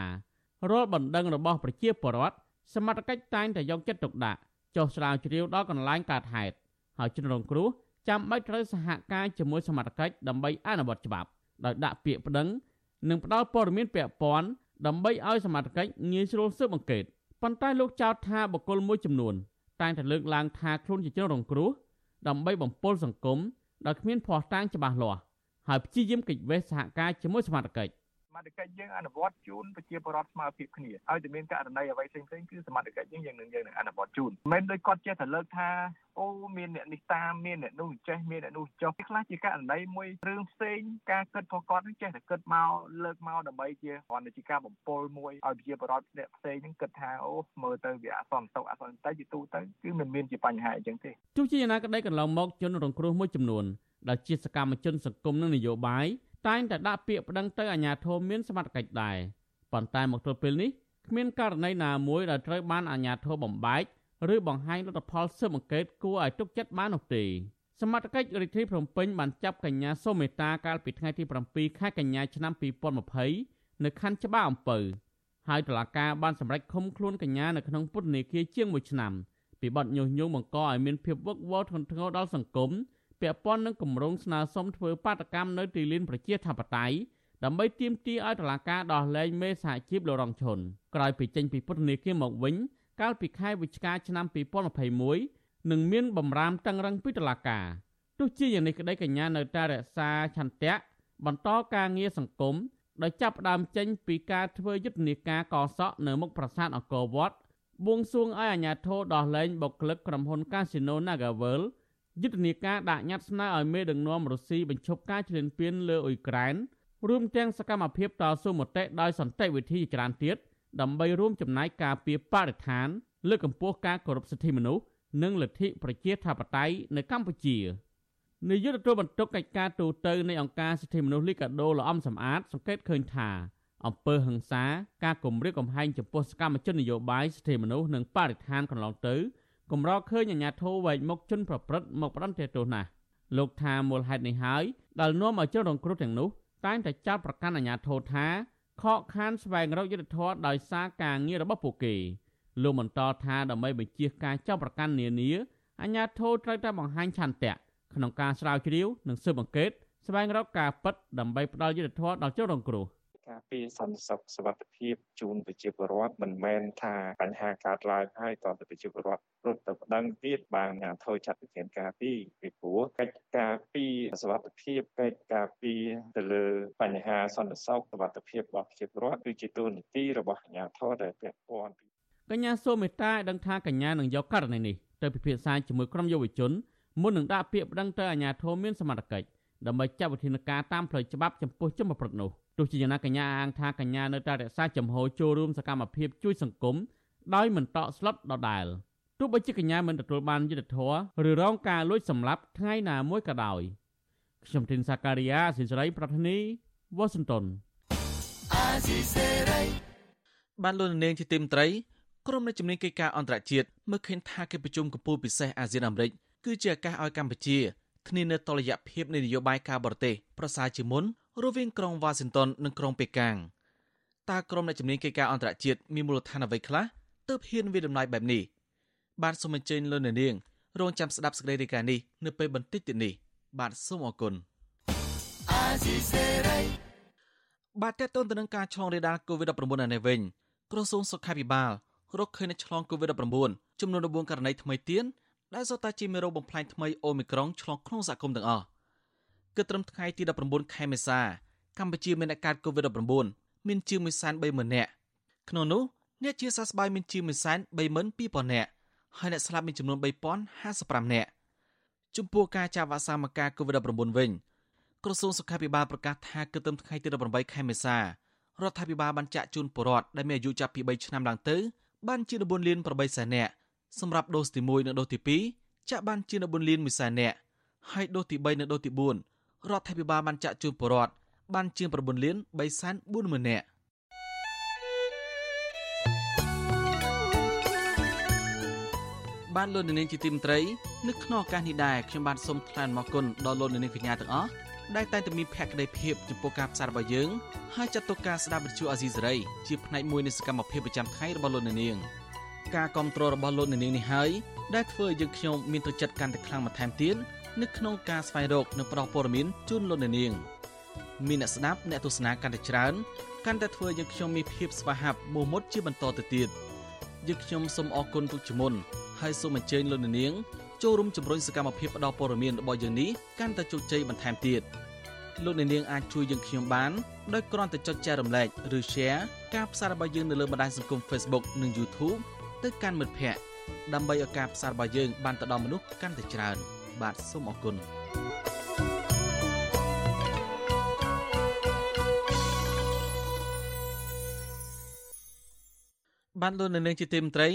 រាល់បណ្ដឹងរបស់ប្រជាពលរដ្ឋសមត្ថកិច្ចតែងតែយកចិត្តទុកដាក់ចុះស្រាវជ្រាវដល់កន្លែងកើតហេតុហើយជនរងគ្រោះចាំបាច់ត្រូវសហការជាមួយសមត្ថកិច្ចដើម្បីអនុវត្តច្បាប់ដោយដាក់ពាក្យប្តឹងនិងផ្ដល់ព័ត៌មានពាក់ព័ន្ធដើម្បីឲ្យសមត្ថកិច្ចងាយស្រួលស៊ើបអង្កេតប៉ុន្តែលោកចោទថាបុគ្គលមួយចំនួនតែងតែលើកឡើងថាខ្លួនជាជនរងគ្រោះដើម្បីបំពុលសង្គម ដោយគ្មានភ័ស្តុតាងច្បាស់លាស់ហើយព្យាយាមកិច្ចវេះសហការជាមួយសមាជិក សមត្ថកិច្ចយើងអនុវត្តជូនប្រជាពលរដ្ឋស្មើភាពគ្នាហើយតែមានករណីអ្វីផ្សេងៗគឺសមត្ថកិច្ចយើងយើងនឹងយើងនឹងអនុវត្តជូនមិនដូចគាត់ចេះតែលើកថាអូមានអ្នកនេះតាមមានអ្នកនោះចេះមានអ្នកនោះចុះខ្លះជាករណីមួយរឿងផ្សេងការគិតរបស់គាត់នឹងចេះតែគិតមកលើកមកដើម្បីជាគ្រាន់តែជាការបំពល់មួយឲ្យប្រជាពលរដ្ឋអ្នកផ្សេងនឹងគិតថាអូមើលទៅវាអសន្តិសុខអសន្តិតែជាទូទៅគឺមិនមានជាបញ្ហាអីចឹងទេទោះជាយ៉ាងណាក្តីកន្លងមកជនរងគ្រោះមួយចំនួនដែលជាសកម្មជនសង្គមនិងនយោបាយ តែងតែដាក់ពាក្យប្តឹងទៅអាជ្ញាធរមានសមត្ថកិច្ចដែរប៉ុន្តែមកទល់ពេលនេះគ្មានករណីណាមួយដែលត្រូវបានអាជ្ញាធរបំបែកឬបង្ហាញលទ្ធផលស៊ើបអង្កេតគួរឲ្យទុកចិត្តបាននោះទេសមត្ថកិច្ចរាជធានីភ្នំពេញបានចាប់កញ្ញាសូមេតាកាលពីថ្ងៃទី7ខែកញ្ញាឆ្នាំ2020នៅខណ្ឌច្បារអំពៅហើយតុលាការបានសម្រេចឃុំខ្លួនកញ្ញានៅក្នុងពន្ធនាគារជាង1ឆ្នាំពីបទញុះញង់បង្កឲ្យមានភាពវឹកវរធ្ងន់ធ្ងរដល់សង្គម ពាក់ព័ន្ធនឹងគម្រោងស្នើសុំធ្វើបាតកម្មនៅទីលានប្រជាធិបតេយ្យដើម្បីទាមទារឲ្យតុលាការដោះលែងមេសហជីពលោករងឈុនក្រោយពីចេញពីពន្ធនាគារមកវិញកាលពីខែវិច្ឆិកាឆ្នាំ2021នឹងមានបំរាមតឹងរឹងពីតុលាការទោះជាយ៉ាងនេះក្តីកញ្ញានៅតែរក្សាឆន្ទៈបន្តការងារសង្គមដោយចាប់ផ្ដើមចេញពីការធ្វើយុទ្ធនាការកសក់នៅមុខប្រាសាទអង្គរវត្តបួងសួងឲ្យអាជ្ញាធរដោះលែងបុគ្គលិកក្រុមហ៊ុន Casino Nagavel យុទ្ធនាការដាក់ញត្តិស្នើឲ្យមេដឹកនាំរុស្ស៊ីបញ្ឈប់ការឈ្លានពានលើអ៊ុយក្រែនរួមទាំងសកម្មភាពតស៊ូមតិដោយសន្តិវិធីជាច្រើនទៀតដើម្បីរួមចំណែកការពារបរិស្ថាន លើកកម្ពស់ការគោរពសិទ្ធិមនុស្សនិងលទ្ធិប្រជាធិបតេយ្យនៅកម្ពុជានាយកទទួលបន្ទុកកិច្ចការទូតនៃអង្គការសិទ្ធិមនុស្សលីកាដូលំសំអាត សង្កេតឃើញថាអំពើហិង្សាការគំរាមកំហែងចំពោះសកម្មជននយោបាយសិទ្ធិមនុស្សនិងបរិស្ថានកន្លងទៅ កម្រឃើញអាញាធរវែកមុខជនប្រព្រឹត្តមកផ្ដន្ទាទោសណាស់លោកថាមូលហេតុនេះហើយដែលនាំឲ្យជនរងគ្រោះទាំងនោះតែងតែចោទប្រកាន់អាញាធរថាខកខានស្វែងរកយុត្តិធម៌ដោយសារការងាររបស់ពួកគេលោកបន្តថាដើម្បីបញ្ជាការចោទប្រកាន់នានាអាញាធរត្រូវតែបង្ហាញឆន្ទៈក្នុងការស្រាវជ្រាវនិងស៊ើបអង្កេតស្វែងរកការពិតដើម្បីផ្ដល់យុត្តិធម៌ដល់ជនរងគ្រោះ។ ការពារសន្តិសុខសុវត្ថិភាពជូនប្រជាពលរដ្ឋមិនមែនថាបញ្ហាកើតឡើងហើយតើប្រជាពលរដ្ឋរត់ទៅប្តឹងទៀតបានអាថយចាត់វិធានការពីពីព្រោះកិច្ចការពីសុវត្ថិភាពកិច្ចការពីទៅលើបញ្ហាសន្តិសុខសុវត្ថិភាពរបស់ប្រជាពលរដ្ឋគឺជាទូនីតិរបស់អាជ្ញាធរដែលពាក់ព័ន្ធកញ្ញាសូមេតាឲ្យដឹងថាកញ្ញានឹងយកករណីនេះទៅពិភាក្សាជាមួយក្រុមយុវជនមុននឹងដាក់ពាក្យប្តឹងទៅអាជ្ញាធរមានសមត្ថកិច្ចដើម្បីចាត់វិធានការតាមផ្លូវច្បាប់ចំពោះជនប្រព្រឹត្តនោះ ទោះជាយ៉ាងណាកញ្ញាអាងថាកញ្ញានៅតែរក្សាចំហចូលរួមសកម្មភាពជួយសង្គមដោយមិនតក់ស្លុតដដែលទោះបីជាកញ្ញាមិនទទួលបានយុត្តិធម៌ឬរងការលួចសម្លាប់ថ្ងៃណាមួយក៏ដោយខ្ញុំធីនសាការីយ៉ាស៊ីសេរីប្រធានីវ៉ាស៊ីនតោនបានលោកនាងជាទីមត្រីក្រុមនៃជំនាញកិច្ចការអន្តរជាតិមើលឃើញថាកិច្ចប្រជុំកំពូលពិសេសអាស៊ានអាមេរិកគឺជាឱកាសឲ្យកម្ពុជាគ្នានៅតុល្យភាពនៃនយោបាយការបរទេសប្រសើរជាងមុន រវាងក្រុងវ៉ាស៊ីនតោននិងក្រុងប៉េកាំងតើក្រុមអ្នកជំនាញកិច្ចការអន្តរជាតិមានមូលដ្ឋានអ្វីខ្លះទើបហ៊ានវិដំណៃបែបនេះបាទសូមអញ្ជើញលោកនាងរងចាំស្ដាប់សេចក្តីរាយការណ៍នេះនៅពេលបន្តិចទៀតនេះបាទសូមអរគុណបាទតើតើទៅនឹងការឆ្លងរាលដាល COVID-19 នៅនេះវិញក្រសួងសុខាភិបាលរកឃើញអ្នកឆ្លង COVID-19 ចំនួន14ករណីថ្មីទៀតដែលសុទ្ធតែជាមេរោគបំផ្លាញថ្មីអូមីក្រុងឆ្លងក្នុងសហគមន៍ទាំងអស់ គឺត្រឹមថ្ងៃទី19ខែមេសាកម្ពុជាមានអាកាស COVID-19 មានជាង130,000នាក់ក្នុងនោះអ្នកជាសះស្បើយមានជាង120,000នាក់ហើយអ្នកស្លាប់មានចំនួន3055នាក់ចំពោះការចាក់វ៉ាក់សាំងមកការ COVID-19 វិញក្រសួងសុខាភិបាលប្រកាសថាគិតត្រឹមថ្ងៃទី18ខែមេសារដ្ឋាភិបាលបានចាក់ជូនពលរដ្ឋដែលមានអាយុចាប់ពី3ឆ្នាំឡើងទៅបានជា14លាន8សែននាក់សម្រាប់ដូសទី1និងដូសទី2ចាក់បានជា14លាន1សែននាក់ហើយដូសទី3និងដូសទី4 រដ្ឋាភិបាលបានចាក់ជូនពលរដ្ឋបានជាង9លាន3សែន4ម៉ឺននាក់បានលោកនាងជាទីមត្រីនៅក្នុងឱកាសនេះដែរខ្ញុំបានសូមថ្លែងអំណរគុណដល់លោកនាងកញ្ញាទាំងអស់ដែលតែងតែមានភក្ដីភាពចំពោះការផ្សាយរបស់យើងហើយចាត់ទុកការស្ដាប់វិទ្យុអាស៊ីសេរីជាផ្នែកមួយនៃសកម្មភាពប្រចាំថ្ងៃរបស់លោកនាងការគ្រប់គ្រងរបស់លោកនាងនេះហើយដែលធ្វើឲ្យយើងខ្ញុំមានទឹកចិត្តកាន់តែខ្លាំងបន្ថែមទៀត នៅក្នុងការស្វែងរកនិងផ្តល់ព័ត៌មានជូនលោកនាងមានអ្នកស្ដាប់អ្នកទស្សនាកាន់តែច្រើនកាន់តែធ្វើឲ្យយើងខ្ញុំមានភាពស្វាហាប់មោះមុតជាបន្តទៅទៀតយើងខ្ញុំសូមអរគុណទុកជាមុនហើយសូមអញ្ជើញលោកនាងចូលរួមជំរុញសកម្មភាពផ្តល់ព័ត៌មានរបស់យើងនេះកាន់តែជោគជ័យបន្ថែមទៀតលោកនាងអាចជួយយើងខ្ញុំបានដោយគ្រាន់តែចុចចែករំលែកឬ Share ការផ្សាយរបស់យើងនៅលើបណ្ដាញសង្គម Facebook និង YouTube ទៅកាន់មិត្តភ័ក្តិដើម្បីឲ្យការផ្សាយរបស់យើងបានទៅដល់មនុស្សកាន់តែច្រើន បាទសូមអរគុណបានលោកនៅនឹងជាទីមត្រី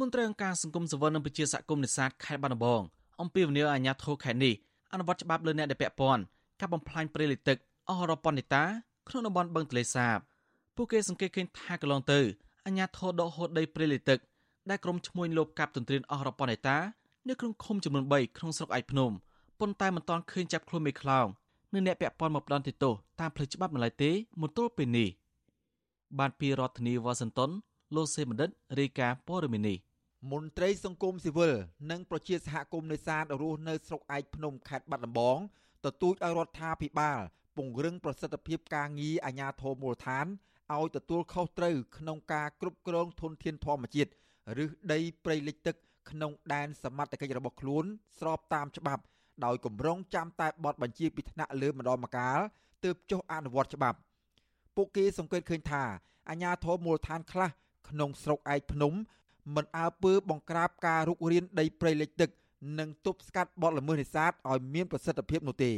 មន្ត្រីអង្គការសង្គមសវននិងប្រជាសហគមន៍នេសាទខេត្តបាត់ដំបងអំពីវិនិយោគអាជ្ញាធរខេត្តនេះអនុវត្តច្បាប់លើអ្នកដែលពាក់ព័ន្ធកាប់បំផ្លាញព្រៃលិចទឹកអស់រាប់ពាន់ហិកតាក្នុងតំបន់បឹងទន្លេសាបពួកគេសង្កេតឃើញថាកន្លងទៅអាជ្ញាធរដកហូតដីព្រៃលិចទឹកដែលក្រុមឈ្មួញលបកាប់ទន្ទ្រានអស់រាប់ពាន់ហិកតា នៅក្នុងឃុំចំនួន3ក្នុងស្រុកឯកភ្នំប៉ុន្តែមិនទាន់ឃើញចាប់ខ្លួនមេខ្លោងនិងអ្នកពាក់ព័ន្ធមកផ្ដន់ទោសតាមផ្លូវច្បាប់នៅឡើយទេមកទល់ពេលនេះបានពីរដ្ឋធានីវ៉ាស៊ីនតោនលោកសេបណ្ឌិតរាយការណ៍ព័ត៌មាននេះមន្ត្រីសង្គមស៊ីវិលនិងប្រជាសហគមន៍នេសាទរស់នៅស្រុកឯកភ្នំខេត្តបាត់ដំបងទទូចឲ្យរដ្ឋាភិបាលពង្រឹងប្រសិទ្ធភាពការងារអាជ្ញាធរមូលដ្ឋានឲ្យទទួលខុសត្រូវក្នុងការគ្រប់គ្រងធនធានធម្មជាតិឬដីព្រៃលិចទឹក ក្នុងដែនសមត្ថកិច្ចរបស់ខ្លួន ស្របតាមច្បាប់ ដោយគម្រងចាំតែបទបញ្ជាពីថ្នាក់លើម្ដងម្កាលទើបចុះអនុវត្តច្បាប់ ពួកគេសង្កេតឃើញថាអាជ្ញាធរមូលដ្ឋានខ្លះក្នុងស្រុកឯកភ្នំមិនអើពើបង្ក្រាបការរុករានដីព្រៃលិចទឹក និងទប់ស្កាត់បទល្មើសនេសាទឲ្យមានប្រសិទ្ធភាពនោះទេ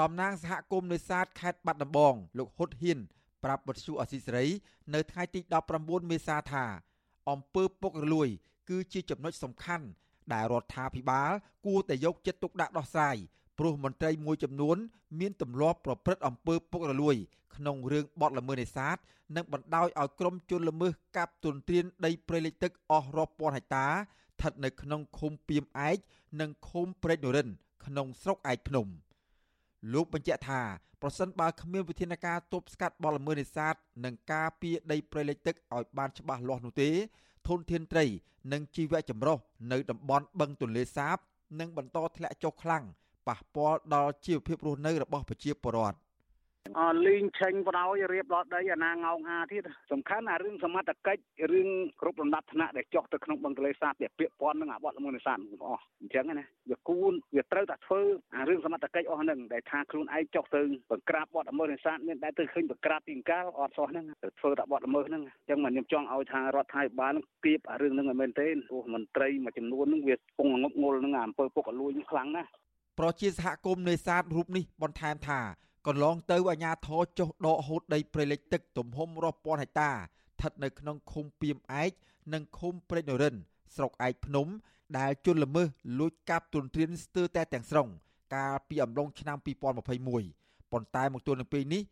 តំណាងសហគមន៍នេសាទខេត្តបាត់ដំបង លោកហ៊ុតហ៊ាន ប្រាប់បទសុអសីសេរី នៅថ្ងៃទី19មេសាថា អំពើពុករលួយ គឺជាចំណុចសំខាន់ដែលរដ្ឋាភិបាល គួរតែយកចិត្តទុកដាក់ដោះស្រាយព្រោះមន្ត្រីមួយចំនួន មានទម្លាប់ប្រព្រឹត្តអំពើពុករលួយ ក្នុងរឿងបទល្មើសនេសាទនិងបណ្ដោយឲ្យក្រុមជនល្មើសកាប់ទុនទ្រានដីព្រៃលិចទឹកអស់រាប់ពាន់ហិកតាស្ថិតនៅក្នុងឃុំពីមឯកនិងឃុំព្រែកនរិន ក្នុងស្រុកឯកភ្នំលោកបញ្ជាក់ថាប្រសិនបើគ្មានវិធានការទប់ស្កាត់បទល្មើសនេសាទនិងការពារដីព្រៃលិចទឹកឲ្យបានច្បាស់លាស់នោះទេ ធនធានត្រី និងជីវៈចម្រុះនៅតំបន់បឹងទន្លេសាបនឹងបន្តធ្លាក់ចុះខ្លាំងប៉ះពាល់ដល់ជីវភាពរស់នៅរបស់ប្រជាពលរដ្ឋ អលីងឆេញបដ ாய் រៀបដល់ដីអាណាងោងអាទៀតសំខាន់អារឿងសមត្ថកិច្ចរឿងគ្រប់លំដាប់ថ្នាក់ដែលចុះទៅក្នុងបឹងទលេសាបវាពាក់ព័ន្ធនឹងអាបទល្មើសនេសាទទាំងអស់អញ្ចឹងណាវាគួរវាត្រូវតែធ្វើអារឿងសមត្ថកិច្ចអស់ហ្នឹងដែលថាខ្លួនឯងចុះទៅបង្ក្រាបបទល្មើសនេសាទមានតែទៅឃើញបង្ក្រាបពីអង្កាលអត់សោះហ្នឹងទៅធ្វើតែបទល្មើសហ្នឹងអញ្ចឹងមកខ្ញុំចង់ឲ្យថារដ្ឋាភិបាលនឹងគៀបអារឿងហ្នឹងឲ្យមែនទេព្រោះមន្ត្រីមួយចំនួនហ្នឹងវាពងងប់ងល់នឹងអាអំពើពុករលួយខ្លាំងណាស់ប្រជាសហគមន៍នេសាទរូបនេះបន្ថែមថា កន្លងទៅអាជ្ញាធរចុះដកហូតដីព្រៃលិចទឹកទំហំរាប់ពាន់ហិកតាស្ថិតនៅក្នុងឃុំពីមឯកនិងឃុំព្រែកនរិនស្រុកឯកភ្នំ ដែលជន់ល្មើសលួចកាប់ទុនទ្រានស្ទើរតែទាំងស្រុងកាលពីអំឡុងឆ្នាំ2021ប៉ុន្តែមកទល់នឹងពេលនេះ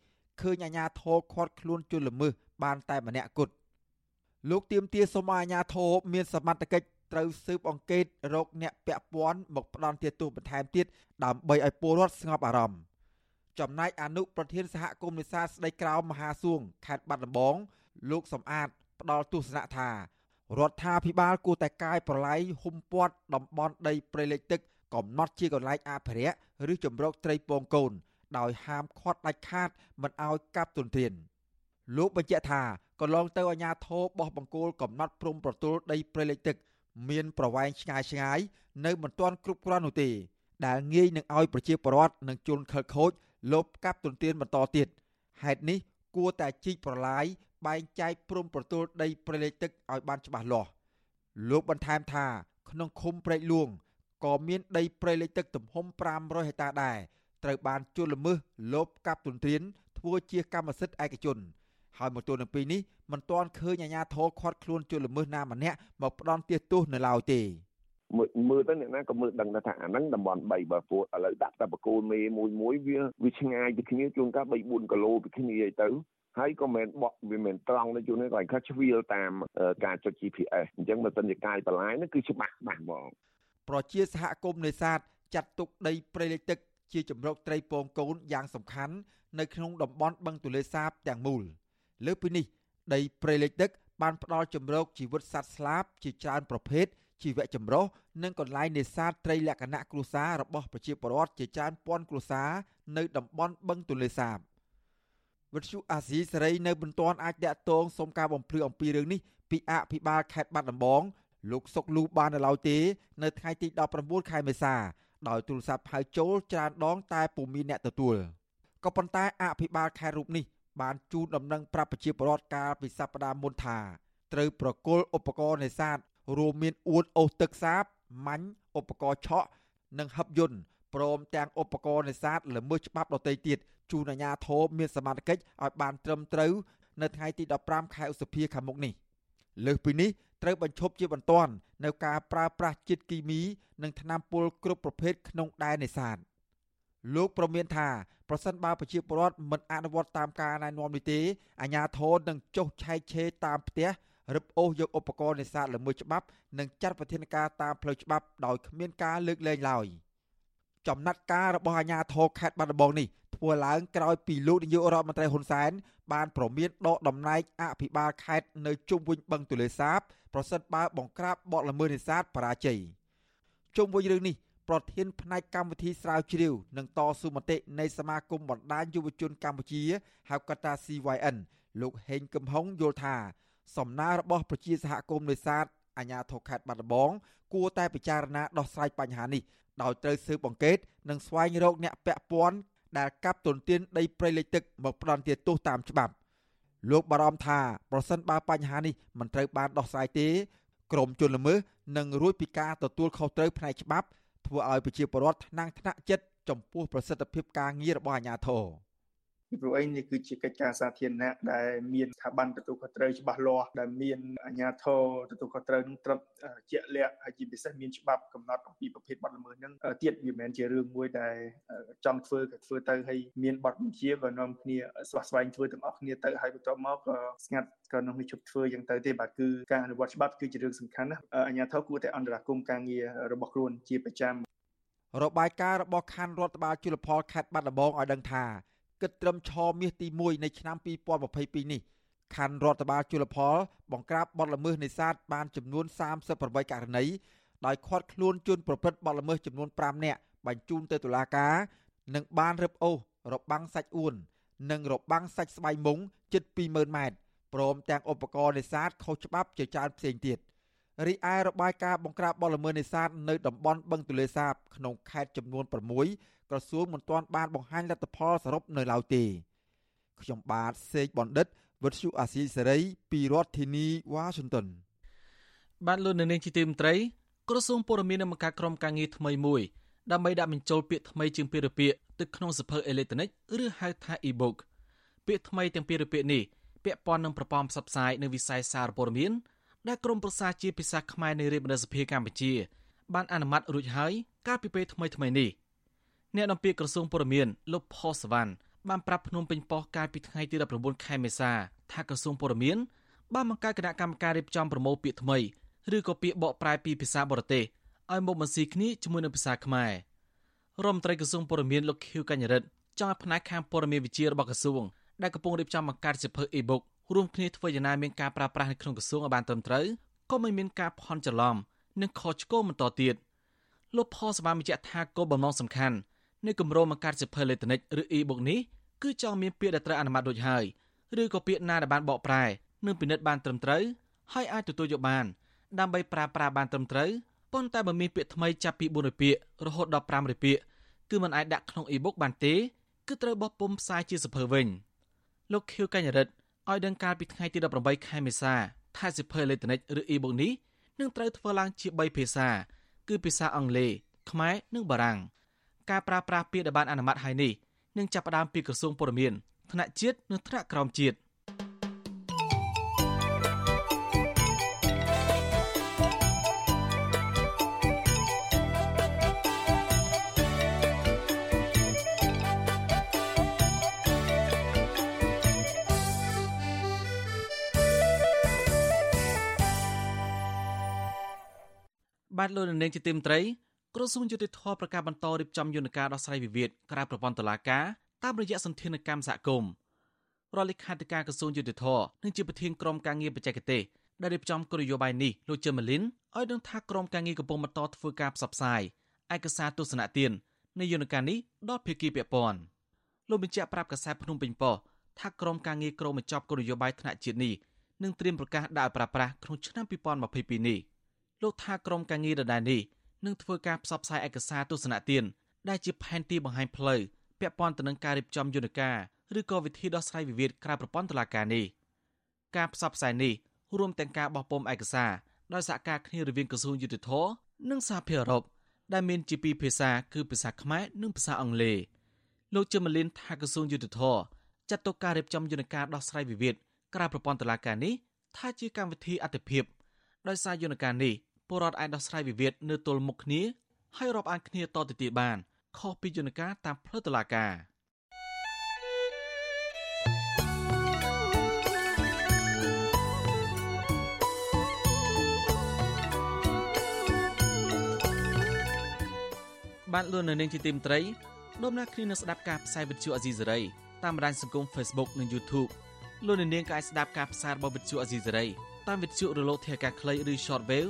ឃើញអាជ្ញាធរខាត់ខ្លួនជន់ល្មើសបានតែម្នាក់គត់លោកទៀមទាសូមឲ្យអាជ្ញាធរមានសមត្ថកិច្ចត្រូវស៊ើបអង្កេតរកអ្នកពាក់ព័ន្ធមកផ្ដន់ទោសបន្ថែមទៀតដើម្បីឲ្យពលរដ្ឋស្ងប់អារម្មណ៍ ចំណែកអនុប្រធានសហគមន៍នេសាទស្ដីក្រោមមហាសួងខេត្តបាត់ដំបង លោកសំអាត ផ្ដល់ទស្សនៈថារដ្ឋាភិបាលគួរតែកាយប្រឡ័យហុំព័ទ្ធតំបន់ដីព្រៃលិចទឹកកំណត់ជាកន្លែងអភិរក្សឬជំរកត្រីពងកូន ដោយហាមឃាត់ដាច់ខាតមិនឲ្យកាប់ទុនធានលោកបញ្ជាក់ថាកន្លងទៅអាជ្ញាធរបោះបង្គោលកំណត់ព្រំប្រទល់ដីព្រៃលិចទឹក មានប្រវែងឆ្ងាយឆ្ងាយនៅមិនទាន់គ្រប់គ្រាន់នោះទេដែលងាយនឹងឲ្យប្រជាពលរដ្ឋនិងជនខិលខូច លបកាប់ទុនទានបន្តទៀតហេតុនេះគួរតែជីកប្រឡាយបែងចែកព្រំប្រទល់ដីព្រៃលិចទឹកឲ្យបានច្បាស់លាស់លោកបន្ថែមថាក្នុងឃុំព្រែកលួងក៏មានដីព្រៃលិចទឹកទំហំ500ហិកតាដែរត្រូវបានជួលល្មើសលបកាប់ទុនទ្រានធ្វើជាកម្មសិទ្ធិឯកជនហើយមកទល់នឹងពេលនេះមិនទាន់ឃើញអាជ្ញាធរខាត់ខ្លួនជួលល្មើសណាម្នាក់មកផ្ដន់ទោសនៅឡើយទេ មើលមើលទៅអ្នកណាក៏មើលដឹងថាអាហ្នឹងតំបន់3បើពួកឥឡូវដាក់តែបកូលមេមួយមួយវាវាឆ្ងាយពីគ្នាជួនកាល3 4គីឡូពីគ្នាអីទៅហើយក៏មិនបក់វាមិនត្រង់ទៅជួននេះគាត់ខិតជ្រៀលតាមការចុច GPS អញ្ចឹងបើសិនជាកាយបន្លាយនេះគឺច្បាស់ច្បាស់ហ្មងប្រជាសហគមន៍នេសាទចាត់ទុកដីព្រៃលិចទឹកជាជំរកត្រីពងកូនយ៉ាងសំខាន់នៅក្នុងតំបន់បឹងទលេសាបទាំងមូលលើពីនេះដីព្រៃលិចទឹកបានផ្ដល់ជំរកជីវិតសត្វស្លាបជាច្រើនប្រភេទ ជីវៈចម្រុះនិងកន្លែងនេសាទត្រីលក្ខណៈគ្រួសាររបស់ប្រជាពលរដ្ឋជាច្រើនពាន់គ្រួសារនៅតំបន់បឹងទលេសាបវិទ្យុអាស៊ីសេរីនៅមិនទាន់អាចតាក់ទងសុំការបំភ្លឺអំពីរឿងនេះពីអភិបាលខេត្តបាត់ដំបងលោកសុកលូបាននៅឡើយទេនៅថ្ងៃទី19ខែមេសាដោយទូរស័ព្ទហៅចូលច្រើនដងតែពុំមានអ្នកទទួលក៏ប៉ុន្តែអភិបាលខេត្តរូបនេះបានជូនដំណឹងប្រាប់ប្រជាពលរដ្ឋកាលពីសប្តាហ៍មុនថាត្រូវប្រគល់ឧបករណ៍នេសាទ រួមមានអួតអូសទឹកសាបម៉ាញ់ឧបករណ៍ឆក់និងហឹបយន្តព្រមទាំងឧបករណ៍នេសាទល្មើសច្បាប់ដទៃទៀតជូនអាជ្ញាធរមានសមត្ថកិច្ចឲ្យបានត្រឹមត្រូវនៅថ្ងៃទី15ខែឧសភាខាងមុខនេះលើសពីនេះត្រូវបញ្ឈប់ជាបន្ទាន់នៅការប្រើប្រាស់ជាតិគីមី និងថ្នាំពុលគ្រប់ប្រភេទក្នុងដែននេសាទលោកប្រមានថាប្រសិនបើប្រជាពលរដ្ឋមិនអនុវត្តតាមការណែនាំនេះទេអាជ្ញាធរនឹងចុះឆែកឆេរតាមផ្ទះ រឹបអូសយកឧបករណ៍នេសាទល្មើសច្បាប់និងចាត់វិធានការតាមផ្លូវច្បាប់ដោយគ្មានការលើកលែងឡើយចំណាត់ការរបស់អាជ្ញាធរខេត្តបាត់ដំបងនេះធ្វើឡើងក្រោយពីលោកនាយករដ្ឋមន្ត្រីហ៊ុនសែនបានប្រមានដកតំណែងអភិបាលខេត្តនៅជុំវិញបឹងទលេសាបប្រសិនបើបង្ក្រាបបទល្មើសនេសាទបរាជ័យជុំវិញរឿងនេះប្រធានផ្នែកកម្មវិធីស្រាវជ្រាវនិងតស៊ូមតិនៃសមាគមបណ្ដាញយុវជនកម្ពុជាហៅកាត់ថា CYN លោកហេងកំហុងយល់ថា សំណើរបស់ប្រជាសហគមន៍នេសាទអាជ្ញាធរខេត្តបាត់ដំបងគួរតែពិចារណាដោះស្រាយបញ្ហានេះដោយត្រូវស៊ើបអង្កេតនិងស្វែងរកអ្នកពាក់ព័ន្ធដែលកាប់ទុនទានដីព្រៃលិចទឹកមកផ្ដន់ទោសតាមច្បាប់លោកបារម្ភថាប្រសិនបើបញ្ហានេះមិនត្រូវបានដោះស្រាយទេក្រមជនល្មើសនឹងរួចពីការទទួលខុសត្រូវផ្នែកច្បាប់ធ្វើឲ្យប្រជាពលរដ្ឋថ្នាំងថ្នាក់ចិត្តចំពោះប្រសិទ្ធភាពការងាររបស់អាជ្ញាធរ។ ពីព្រោះអីនេះគឺជាកិច្ចការសាធារណៈដែលមានស្ថាប័នទទួលខុសត្រូវច្បាស់លាស់ដែលមានអាជ្ញាធរទទួលខុសត្រូវនឹងត្រឹមជាក់លាក់ហើយជាពិសេសមានច្បាប់កំណត់អំពីប្រភេទបទល្មើសហ្នឹងទៀតវាមិនមែនជារឿងមួយដែលចង់ធ្វើក៏ធ្វើទៅហើយមានបទបញ្ជាក៏នាំគ្នាស្វះស្វែងធ្វើទាំងអស់គ្នាទៅហើយបន្ទាប់មកក៏ស្ងាត់ក៏នាំគ្នាជប់ធ្វើយ៉ាងទៅទេបាទគឺការអនុវត្តច្បាប់គឺជារឿងសំខាន់ណាស់អាជ្ញាធរគួរតែអន្តរាគមន៍ការងាររបស់ខ្លួនជាប្រចាំរបាយការណ៍របស់ខណ្ឌរដ្ឋបាលជលផលខេត្តបាត់ដំបងឲ្យដឹងថា គិតត្រឹមឆមាសទី1នៃឆ្នាំ2022នេះខណ្ឌរដ្ឋបាលជលផល បង្ក្រាបបទល្មើសនេសាទបានចំនួន38ករណីដោយឃាត់ខ្លួនជនប្រព្រឹត្តបទល្មើសចំនួន5នាក់បញ្ជូនទៅតុលាការនិងបានរឹបអូសរបាំងសាច់អួននិងរបាំងសាច់ស្បៃមុងជិត20000ម៉ែត្រព្រមទាំងឧបករណ៍នេសាទខុសច្បាប់ជាច្រើនផ្សេងទៀតរីឯរបាយការណ៍បង្ក្រាបបទល្មើសនេសាទនៅតំបន់បឹងទលេសាបក្នុងខេត្តចំនួន6 ក្រសួងមិនទាន់បានបង្ហាញលទ្ធផលសរុបនៅឡើយទេខ្ញុំបាទសេកបណ្ឌិតវិទ្យុអាស៊ីសេរីពីរដ្ឋធានីវ៉ាស៊ីនតោនបានលោកនៅនាងជាទីមត្រីក្រសួងពលរដ្ឋនឹងបង្កើតក្រុមការងារថ្មីមួយដើម្បីដាក់បញ្ចូលពាក្យថ្មីជាងពាក្យរពាក្យទៅក្នុងសភៅអេឡិចត្រូនិកឬហៅថា e-book ពាក្យថ្មីទាំងពាក្យរពាក្យនេះពាក់ព័ន្ធនឹងប្រព័ន្ធផ្សព្វផ្សាយនៅវិស័យសារព័ត៌មានដែលក្រមប្រសាជាភាសាខ្មែរនៃរាជបណ្ឌិតសភាកម្ពុជា បានអនុម័តរួចហើយកាលពីពេលថ្មីថ្មីនេះ។ អ្នកនាំពាក្យក្រសួងពលរដ្ឋលោកផុសវ៉ាន់បានប្រាប់ភ្នំពេញប៉ុស្តិ៍កាលពីថ្ងៃទី19ខែមេសាថាក្រសួងពលរដ្ឋបានបង្កើតគណៈកម្មការរៀបចំប្រមូលពាក្យថ្មីឬក៏ពាក្យបកប្រែពីភាសាបរទេសឲ្យមកបន្ស៊ីគ្នាជាមួយនឹងភាសាខ្មែររដ្ឋមន្ត្រីក្រសួងពលរដ្ឋលោកខៀវកញ្ញរិទ្ធចង់ឲ្យផ្នែកខាងពលរដ្ឋវិជារបស់ក្រសួងដែលកំពុងរៀបចំបង្កើតសិភើ e-book រួមគ្នាធ្វើយ៉ាងណាមានការប្រើប្រាស់នៅក្នុងក្រសួងឲ្យបានត្រឹមត្រូវក៏មិនមានការផន់ច្រឡំនិងខុសឆ្គងបន្តទៀតលោកផសបានបញ្ជាក់ថាគោលបំណងសំខាន់ នៃគម្រោងបង្កើតសិភើអេឡិចត្រូនិកឬ e-book នេះគឺចង់មានពាក្យដែលត្រូវអនុម័តរួចហើយឬក៏ពាក្យណាដែលបានបកប្រែនិងពិនិត្យបានត្រឹមត្រូវហើយអាចទទួលយកបាន ដើម្បីប្រើប្រាស់បានត្រឹមត្រូវប៉ុន្តែបើមានពាក្យថ្មីចាប់ពី400ពាក្យរហូតដល់500ពាក្យគឺมันអាចដាក់ក្នុង e-book បានទេគឺត្រូវបោះពុម្ពផ្សាយជាសភៅវិញលោកខៀវកញ្ញរិទ្ធឲ្យដឹងកាលពីថ្ងៃទី18ខែមេសាថាសិភើអេឡិចត្រូនិកឬ e-book នេះនឹងត្រូវធ្វើឡើងជា3ភាសា គឺភាសាអង់គ្លេសខ្មែរនិងបារាំង ការប្រើប្រាស់ពាក្យដែលបានអនុម័តហើយនេះនឹងចាប់ផ្ដើមពីក្រសួងព័ត៌មានថ្នាក់ជាតិនិងថ្នាក់ក្រោមជាតិបាទលោកនាងជាទីមត្រី ក្រសួងយុតិធធប្រកាសបន្តរៀបចំយន្តការដោះស្រាយវិវាទក្រៅប្រព័ន្ធតុលាការតាមរយៈសន្តានកម្មសហគមន៍រដ្ឋលេខាធិការក្រសួងយុតិធធនឹងជាប្រធានក្រុមការងារបច្ចេកទេសដែលរៀបចំគោលនយោបាយនេះលោកជឹមលីនឲ្យដឹងថាក្រុមការងារកំពុងបន្តធ្វើការផ្សព្វផ្សាយឯកសារទស្សនៈទាននៃយន្តការនេះដល់ភាគីពាក់ព័ន្ធលោកបញ្ជាក់ប្រាប់កាសែតភ្នំពេញប៉ុស្តិ៍ថាក្រុមការងារក្រុមបញ្ចប់គោលនយោបាយថ្នាក់ជាតិនេះនឹងត្រៀមប្រកាសដាក់ឲ្យប្រើប្រាស់ក្នុងឆ្នាំ2022នេះលោកថាក្រុមការងារដដែលនេះ នឹងធ្វើការផ្សព្វផ្សាយឯកសារទស្សនៈទានដែលជាផែនទីបង្ហាញផ្លូវពាក់ព័ន្ធទៅនឹងការរៀបចំយន្តការឬក៏វិធីដោះស្រាយវិវាទក្រៅប្រព័ន្ធតុលាការនេះការផ្សព្វផ្សាយនេះរួមទាំងការបោះពុម្ពឯកសារដោយសហការគ្នារវាងក្រសួងយុតិធធនិងសហភាពអឺរ៉ុបដែលមានជាពីរភាសាគឺភាសាខ្មែរនិងភាសាអង់គ្លេសលោកជឹមលីនថាក្រសួងយុតិធធចាត់ទុកការរៀបចំយន្តការដោះស្រាយវិវាទក្រៅប្រព័ន្ធតុលាការនេះថាជាកម្មវិធីអតិភិបដោយសារយន្តការនេះ ពលរដ្ឋអាចដោះស្រាយវិវាទនៅទល់មុខគ្នាហើយរាប់អានគ្នាតទៅទៀតបានខុសពីយន្តការតាមផ្លូវតុលាការបានលួននៅនាងជាទីមត្រីដំណើរគ្នានឹងស្ដាប់ការផ្សាយវិទ្យុអាស៊ីសេរីតាមបណ្ដាញសង្គម Facebook និង YouTube លោកនាងក៏អាចស្ដាប់ការផ្សាយរបស់វិទ្យុអាស៊ីសេរីតាមវិទ្យុរលកធាតុអាកាសខ្លីឬ Shortwave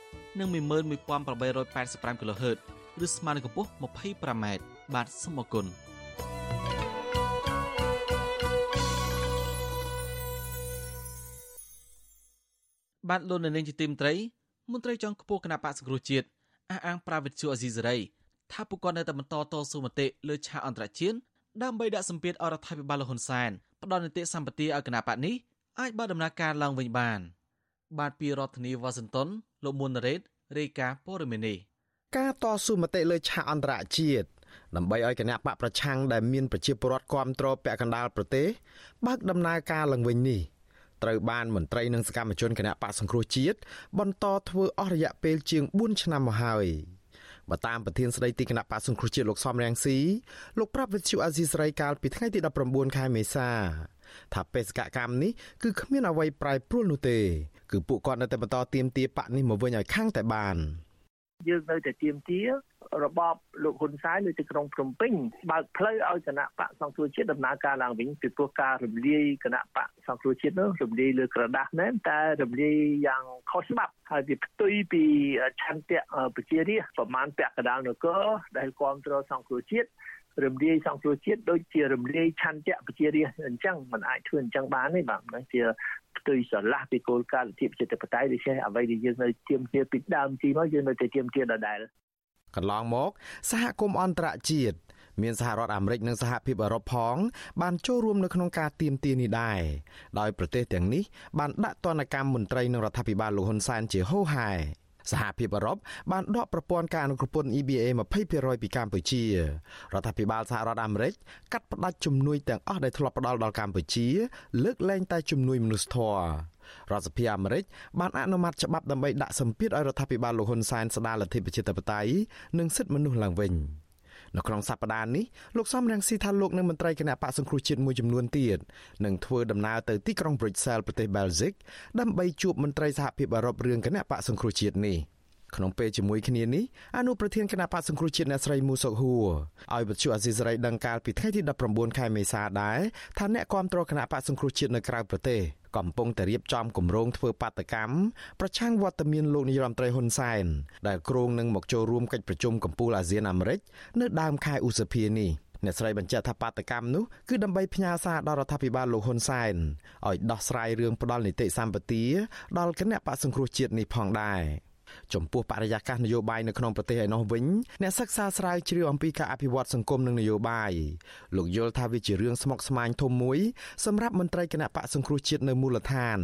និង11885 kHz ឬស្មើនឹងកម្ពស់ 25m បាទសូមអរគុណបាទលោកនៅនាងជាទីមត្រីមន្ត្រីចុងខ្ពស់គណៈបកសង្គ្រោះជាតិអះអាងប្រាវិទ្យាអេស៊ីសេរីថាពួកគាត់នៅតែបន្តតស៊ូមតិលើឆាកអន្តរជាតិដើម្បីដាក់សម្ពាធអរដ្ឋាភិបាលលហ៊ុនសែនផ្ដល់នីតិសម្បទាឲ្យគណៈបកនេះអាចបើដំណើរការឡើងវិញបាន បាទពីរដ្ឋធានីវ៉ាស៊ីនតោនលោកមុនរ៉េតរាយការណ៍ព័ត៌មាននេះការតស៊ូមតិលើឆាកអន្តរជាតិដើម្បីឲ្យគណៈបកប្រឆាំងដែលមានប្រជាពលរដ្ឋគ្រប់គ្រងពាក់កណ្ដាលប្រទេសបើកដំណើរការឡើងវិញនេះត្រូវបានមន្ត្រីនិងសកម្មជនគណៈបកសង្គ្រោះជាតិបន្តធ្វើអស់រយៈពេលជាង4ឆ្នាំមកហើយបើតាមប្រធានស្ដីទីគណៈបកសង្គ្រោះជាតិលោកសំរងស៊ីលោកប្រាប់វិទ្យុអាស៊ីសេរីកាលពីថ្ងៃទី19ខែមេសា ថាបេសកកម្មនេះគឺគ្មានអ្វីប្រែប្រួលនោះទេ គឺពួកគាត់នៅតែបន្តទៀមទាបកនេះមកវិញឲ្យខាងតែបានយើងនៅតែទៀមទារបបលោកហ៊ុនសែននៅទីក្រុងភ្នំពេញបើកផ្លូវឲ្យគណៈបកសង្គ្រោះជាតិដំណើរការឡើងវិញពីព្រោះការរំលាយគណៈបកសង្គ្រោះជាតិនោះរំលាយលើក្រដាស់មែនតែរំលាយយ៉ាងខុសច្បាប់ហើយវាផ្ទុយពីឆន្ទៈប្រជារាស្ត្រប្រមាណពាក់កណ្ដាលនគរដែលគ្រប់គ្រងសង្គ្រោះជាតិ រំលាយសង្គ្រោះជាតិដូចជារំលាយឆន្ទៈប្រជារាស្ត្រអញ្ចឹងมันអាចធ្វើអញ្ចឹងបានទេបាទហ្នឹងជាផ្ទុយស្រឡះពីគោលការណ៍លទ្ធិប្រជាធិបតេយ្យដូច្នេះអ្វីដែលយើងនៅទៀមទាពីដើមទីមកយើងនៅតែទៀមទាដដែលកន្លងមកសហគមន៍អន្តរជាតិមានសហរដ្ឋអាមេរិកនិងសហភាពអឺរ៉ុបផង បានចូលរួមនៅក្នុងការទៀមទានេះដែរដោយប្រទេសទាំងនេះបានដាក់ទណ្ឌកម្មមន្ត្រីនិងរដ្ឋាភិបាលលោកហ៊ុនសែនជាហូរហែ សហភាពអឺរ៉ុបបានដកប្រព័ន្ធការអនុគ្រពន្ធ EBA 20%ពីកម្ពុជារដ្ឋាភិបាលសហរដ្ឋអាមេរិកកាត់ផ្តាច់ជំនួយទាំងអស់ដែលធ្លាប់ផ្ដល់ដល់កម្ពុជា លើកលែងតែជំនួយមនុស្សធម៌រដ្ឋសភាអាមេរិកបានអនុម័តច្បាប់ដើម្បីដាក់សម្ពាធឲ្យរដ្ឋាភិបាលលោកហ៊ុនសែនស្ដារលទ្ធិប្រជាធិបតេយ្យនិងសិទ្ធិមនុស្សឡើងវិញ នៅក្នុងសប្តាហ៍នេះលោកសំរងស៊ីថាលោកនិងមន្ត្រីគណៈបកសង្គ្រោះជាតិមួយចំនួនទៀតនឹងធ្វើដំណើរទៅទីក្រុង Brussels ប្រទេស Belgium ដើម្បីជួបមន្ត្រីសហភាពអឺរ៉ុបរឿងគណៈបកសង្គ្រោះជាតិនេះក្នុងពេលជាមួយគ្នានេះអនុប្រធានគណៈបកសង្គ្រោះជាតិអ្នកស្រីមូសុកហួរឲ្យវិទ្យុអាស៊ីសេរីដឹងកាលពីថ្ងៃទី19ខែមេសាដែរថាអ្នកគាំទ្រគណៈបកសង្គ្រោះជាតិនៅក្រៅប្រទេស កំពុងតែរៀបចំគម្រោងធ្វើបាតកម្មប្រឆាំងវត្តមានលោកនាយរដ្ឋមន្ត្រីហ៊ុនសែនដែលគ្រោងនឹងមកចូលរួមកិច្ចប្រជុំកំពូលអាស៊ានអាមេរិកនៅដើមខែឧសភានេះអ្នកស្រីបញ្ជាក់ថាបាតកម្មនោះគឺដើម្បីផ្ញើសារដល់រដ្ឋាភិបាលលោកហ៊ុនសែនឲ្យដោះស្រាយរឿងផ្ដាល់នីតិសម្បទាដល់គណៈបកសង្គ្រោះជាតិនេះផងដែរ ចំពោះបរិយាកាសនយោបាយនៅក្នុងប្រទេសឯណោះវិញអ្នកសិក្សាស្រាវជ្រាវអំពីការអភិវឌ្ឍសង្គមនិងនយោបាយលោកយល់ថាវាជារឿងស្មុគស្មាញធំមួយសម្រាប់មន្ត្រីគណៈបកសង្គ្រោះជាតិនៅមូលដ្ឋាន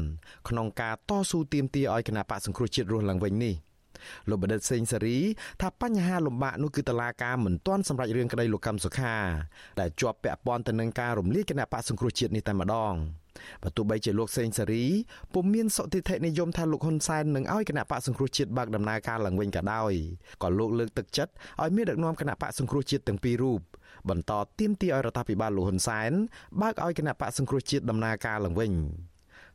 ក្នុងការតស៊ូទាមទារឲ្យគណៈបកសង្គ្រោះជាតិរស់ឡើងវិញនេះលោកបណ្ឌិតសេងសេរីថាបញ្ហាលំបាកនោះគឺតឡាការមិនទាន់សម្រេចរឿងក្តីលោកកម្មសុខាដែលជាប់ពាក់ព័ន្ធទៅនឹងការរំលាយគណៈបកសង្គ្រោះជាតិនេះតែម្ដង បើទោះបីជាលោកសេងសេរីពុំមានសុតិធិនិយមថាលោកហ៊ុនសែននឹងឲ្យគណៈបកសង្គ្រោះជាតិបើកដំណើរការឡើងវិញក៏ដោយក៏លោកលើកទឹកចិត្តឲ្យមានដឹកនាំគណៈបកសង្គ្រោះជាតិទាំងពីររូបបន្តទៀមទីឲ្យរដ្ឋាភិបាលលោកហ៊ុនសែនបើកឲ្យគណៈបកសង្គ្រោះជាតិដំណើរការឡើងវិញ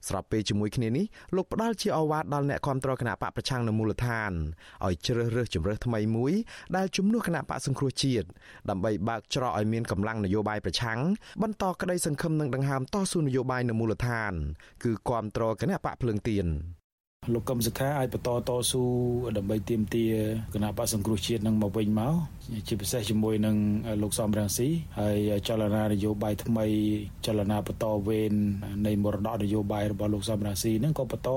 ស្របពេលជាមួយគ្នានេះលោកផ្ដាល់ជាអវ៉ាតដល់អ្នកគ្រប់គ្រងគណៈបកប្រឆាំងនៅមូលដ្ឋានឲ្យជ្រើសរើសជំរើសថ្មីមួយដែលជំនួសគណៈបកសង្គ្រោះជាតិដើម្បីបើកច្រកឲ្យមានកម្លាំងនយោបាយប្រឆាំងបន្តក្តីសង្ឃឹមនឹងដង្ហើមតស៊ូនយោបាយនៅមូលដ្ឋាន គឺគ្រប់គ្រងគណៈបកភ្លើងទៀន លោកកឹមសុខាឲ្យបន្តតស៊ូដើម្បីទាមទារគណៈបកសង្គ្រោះជាតិនឹងមកវិញមកជាពិសេសជាមួយនឹងលោកសំរងស៊ីហើយចលនានយោបាយថ្មីចលនាបន្តវេននៃមរតកនយោបាយរបស់លោកសំរងស៊ីនឹងក៏បន្ត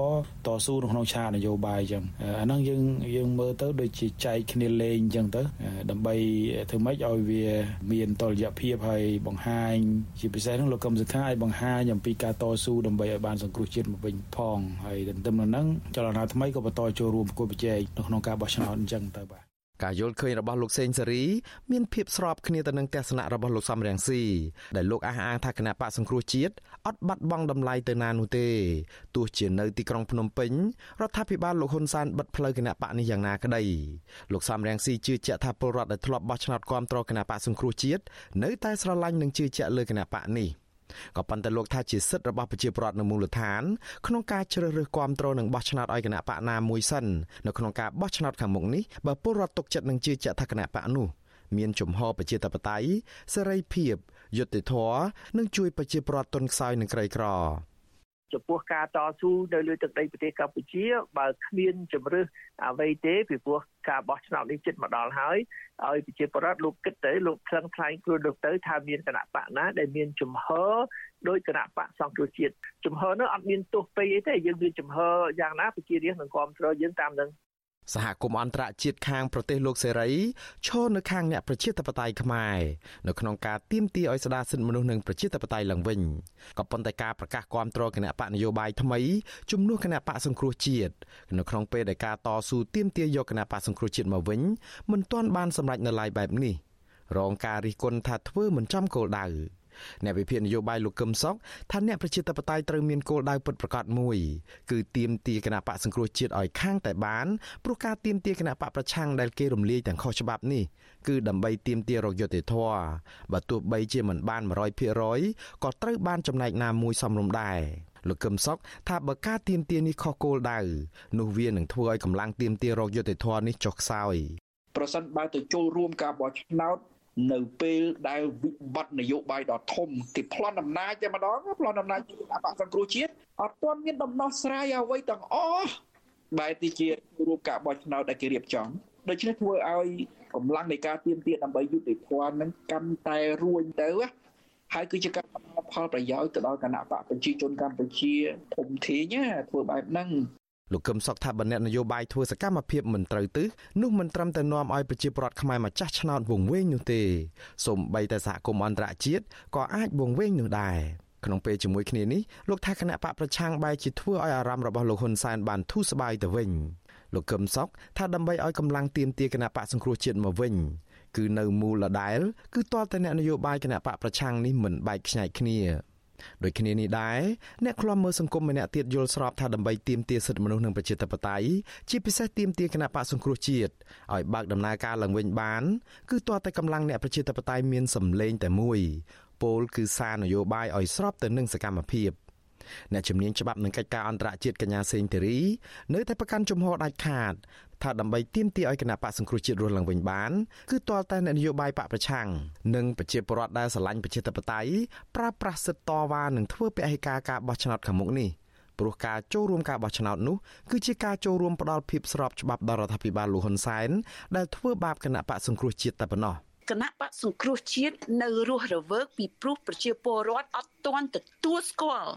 តស៊ូនៅក្នុងឆាកនយោបាយអញ្ចឹងអាហ្នឹងយើងយើងមើលទៅដូចជាចែកគ្នាលេងអញ្ចឹងទៅដើម្បីធ្វើម៉េចឲ្យវាមានតលយៈភាពហើយបង្ហាញជាពិសេសនឹងលោកកឹមសុខាឲ្យបង្ហាញអំពីការតស៊ូដើម្បីឲ្យបានសង្គ្រោះជាតិមកវិញផងហើយទន្ទឹមនឹងហ្នឹងចលនាថ្មីក៏បន្តចូលរួមប្រគល់ប្រជែងនៅក្នុងការបោះឆ្នោតអញ្ចឹងទៅបាទការយល់ឃើញរបស់លោកសេងសេរីមានភាពស្របគ្នាទៅនឹងទស្សនៈរបស់លោកសំរងស៊ីដែលលោកអះអាងថាគណៈបកសង្គ្រោះជាតិអត់បាត់បង់តម្លៃទៅណានោះទេទោះជានៅទីក្រុងភ្នំពេញរដ្ឋាភិបាលលោកហ៊ុនសែនបិទផ្លូវគណៈបកនេះយ៉ាងណាក្តីលោកសំរងស៊ីជឿជាក់ថាពលរដ្ឋដែលធ្លាប់បោះឆ្នោតគាំទ្រគណៈបកសង្គ្រោះជាតិនៅតែស្រឡាញ់និងជឿជាក់លើគណៈបកនេះ។ ក៏ប៉ុន្តែលោកថាជាសិទ្ធិរបស់ប្រជាពលរដ្ឋនៅមូលដ្ឋានក្នុងការជ្រើសរើសគាំទ្រនិងបោះឆ្នោតឲ្យគណៈបកណាមួយសិននៅក្នុងការបោះឆ្នោតខាងមុខនេះបើពលរដ្ឋទុកចិត្តនឹងជឿជាក់ថាគណៈបកនោះមានជំហរប្រជាធិបតេយ្យសេរីភាពយុត្តិធម៌និងជួយប្រជាពលរដ្ឋទុនខ្សោយនិងក្រីក្រ ចំពោះការតស៊ូនៅលើទឹកដីប្រទេសកម្ពុជា បើគ្មានជំរឿសអ្វីទេពីព្រោះការបោះឆ្នោតនេះជិតមកដល់ហើយឲ្យប្រជាពលរដ្ឋលោកគិតទៅលោកខ្លឹងខ្លាញ់ខ្លួនលោកទៅថាមានគណៈបកណាដែលមានជំហរដោយគណៈបកសង្គ្រោះជាតិជំហរនោះអត់មានទោសពេកអីទេយើងមានជំហរយ៉ាងណាប្រជារាស្ត្រនឹងគ្រប់គ្រងយើងតាមនឹង សហគមន៍អន្តរជាតិខាងប្រទេសលោកសេរីឈរនៅខាងអ្នកប្រជាធិបតេយ្យខ្មែរនៅក្នុងការទាមទារឲ្យស្ដារសិទ្ធិមនុស្សនិងប្រជាធិបតេយ្យឡើងវិញក៏ប៉ុន្តែការប្រកាសគាំទ្រគណៈបកនយោបាយថ្មីជំនួសគណៈបកសង្គ្រោះជាតិនៅក្នុងពេលដែលការតស៊ូទាមទារយកគណៈបកសង្គ្រោះជាតិមកវិញមិនទាន់បានសម្រេចនៅឡើយបែបនេះរងការរិះគន់ថាធ្វើមិនចំគោលដៅ អ្នកវិភាគនយោបាយលោកកឹមសុខថាអ្នកប្រជាធិបតេយ្យត្រូវមានគោលដៅពិតប្រាកដមួយ គឺទាមទារគណៈបកសង្គ្រោះជាតិឲ្យខាងតែបានព្រោះការទាមទារគណៈបកប្រឆាំងដែលគេរំលាយទាំងខុសច្បាប់នេះគឺដើម្បីទាមទាររកយុត្តិធម៌បើទោះបីជាមិនបាន100%ក៏ត្រូវបានចំណែកណាមួយសមរម្យដែរលោកកឹមសុខថាបើការទៀមទានេះខុសគោលដៅនោះវានឹងធ្វើឲ្យកម្លាំងទៀមទារោគយុតិធធនេះចុះខ្សោយប្រសិនបើទៅចូលរួមការបោះឆ្នោត នៅពេលដែលវិបត្តិនយោបាយដ៏ធំគេប្លន់អំណាចតែម្ដងប្លន់អំណាចគណៈបកសង្គ្រោះជាតិអត់ទាន់មានដំណោះស្រាយអ្វីទាំងអស់បែរទីជារូបការបោះឆ្នោតដែលគេរៀបចំដូច្នេះធ្វើឲ្យកម្លាំងនៃការទៀមទាត់ដើម្បីយុតិធម៌នឹងកាន់តែរួញទៅហើយគឺជាការផ្ដល់ផលប្រយោជន៍ទៅដល់គណៈបកប្រជាជនកម្ពុជាធំធេងធ្វើបែបហ្នឹង លោកកឹមសុខថាបណ្ឌិតនយោបាយធ្វើសកម្មភាពមិនត្រូវទិសនោះមិនត្រឹមតែនាំឲ្យប្រជាពលរដ្ឋខ្មែរម្ចាស់ឆ្នោតវង្វេងនោះទេសូម្បីតែសហគមន៍អន្តរជាតិក៏អាចវង្វេងនោះដែរក្នុងពេលជាមួយគ្នានេះលោកថាគណៈបកប្រឆាំងបែរជាធ្វើឲ្យអារម្មណ៍របស់លោកហ៊ុនសែនបានធូរស្បើយទៅវិញលោកកឹមសុខថាដើម្បីឲ្យកម្លាំងទៀមទាគណៈបកសង្គ្រោះជាតិមកវិញគឺនៅមូលដដែលគឺតើតើអ្នកនយោបាយគណៈបកប្រឆាំងនេះមិនបែកខ្ញែកគ្នា ដូចគ្នានេះដែរអ្នកខ្លំមើលសង្គមម្នាក់ទៀតយល់ស្របថាដើម្បីទាមទារសិទ្ធិមនុស្សនិងប្រជាធិបតេយ្យជាពិសេសទាមទារគណៈបកសង្គ្រោះជាតិឲ្យបើកដំណើរការឡើងវិញបានគឺទាល់តែកម្លាំងអ្នកប្រជាធិបតេយ្យមានសម្លេងតែមួយពោលគឺសារនយោបាយឲ្យស្របទៅនឹងសកម្មភាពអ្នកជំនាញច្បាប់និងកិច្ចការអន្តរជាតិកញ្ញាសេងធីរីនៅតែប្រកាន់ជំហរដាច់ខាត ថាដើម្បីទាមទារឲ្យគណៈបកសង្គ្រោះជាតិរស់ឡើងវិញបានគឺទាល់តែនយោបាយបកប្រឆាំងនិងប្រជាពលរដ្ឋដែលស្រឡាញ់ប្រជាធិបតេយ្យប្រើប្រាស់សិទ្ធិតវ៉ានិងធ្វើពហិការការបោះឆ្នោតខាងមុខនេះព្រោះការចូលរួមការបោះឆ្នោតនោះគឺជាការចូលរួមផ្ដល់ភាពស្របច្បាប់ដល់រដ្ឋាភិបាលលោកហ៊ុនសែនដែលធ្វើបាបគណៈបកសង្គ្រោះជាតិតែប៉ុណ្ណោះ គណៈបកសង្គ្រោះជាតិនៅរស់រវើកពីព្រោះប្រជាពលរដ្ឋអត់ទាន់ទទួលស្គាល់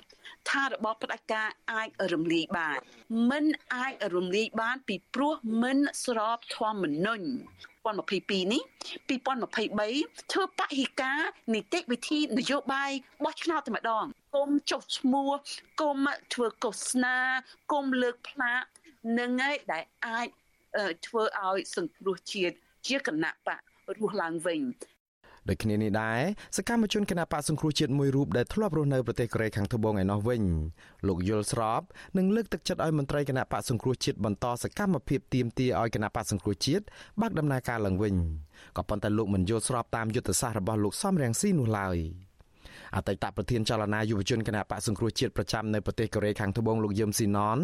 ថារបបផ្ដាច់ការអាចរំលាយបានមិនអាចរំលាយបានពីព្រោះមិនស្របធម្មនុញ្ញ2022នេះ2023ធ្វើបហិការនីតិវិធីនយោបាយបោះឆ្នោតតែម្ដងគុំចុះឈ្មោះគុំធ្វើកោសនាគុំលើកផ្លាកនឹងឯដែលអាចធ្វើឲ្យសង្គ្រោះជាតិជាគណៈបក រស់ឡើងវិញដូចគ្នានេះដែរសកម្មជនគណបកសង្គ្រោះជាតិមួយរូបដែលធ្លាប់រស់នៅប្រទេសកូរ៉េខាងត្បូងឯណោះវិញលោកយល់ស្របនិងលើកទឹកចិត្តឲ្យមន្ត្រីគណបកសង្គ្រោះជាតិបន្តសកម្មភាពទៀមទាឲ្យគណបកសង្គ្រោះជាតិបើកដំណើរការឡើងវិញក៏ប៉ុន្តែលោកមិនយល់ស្របតាមយុទ្ធសាស្ត្ររបស់លោកសំរងស៊ីនោះឡើយ។ អតីតប្រធានចលនាយុវជនគណៈបកសង្គ្រោះជាតិប្រចាំនៅប្រទេសកូរ៉េខាងត្បូងលោកយឹមស៊ីណន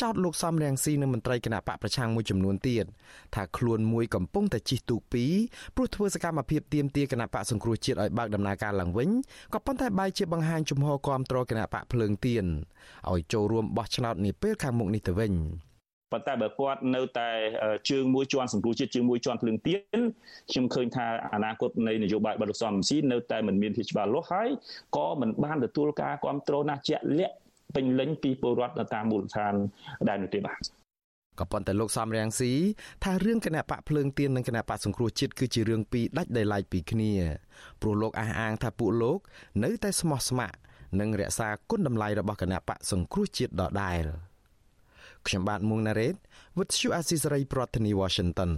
ចោទលោកសំរងស៊ីនិងមន្ត្រីគណៈបកប្រឆាំងមួយចំនួនទៀតថាខ្លួនមួយកំពុងតែជិះទូកពីរព្រោះធ្វើសកម្មភាពទាមទារគណៈបកសង្គ្រោះជាតិឲ្យបើកដំណើរការឡើងវិញក៏ប៉ុន្តែបែរជាបង្ហាញជំហរគាំទ្រគណៈបកភ្លើងទៀនឲ្យចូលរួមបោះឆ្នោតនាពេលខាងមុខនេះទៅវិញ។ ប៉ុន្តែបើគាត់នៅតែជើងមួយជាន់សង្គ្រោះជាតិជើងមួយជាន់ភ្លើងទៀនខ្ញុំឃើញថាអនាគតនៃនយោបាយរបស់លោកសំស៊ីនៅតែមិនមានភាពច្បាស់លាស់ហើយក៏មិនបានទទួលការគ្រប់គ្រងណាស់ជាក់លាក់ពេញលេញពីពលរដ្ឋនៅតាមមូលដ្ឋានដែរនោះទេបាទក៏ប៉ុន្តែលោកសំរៀងស៊ីថារឿងគណៈបកភ្លើងទៀននិងគណៈបកសង្គ្រោះជាតិគឺជារឿងពីរដាច់ដោយឡែកពីគ្នាព្រោះលោកអះអាងថាពួកលោកនៅតែស្មោះស្ម័គ្រនិងរក្សាគុណតម្លៃរបស់គណៈបកសង្គ្រោះជាតិដដែល។ ខ្ញុំបាទមុងណារ៉េត With you Asisari ប្រធានាទី Washington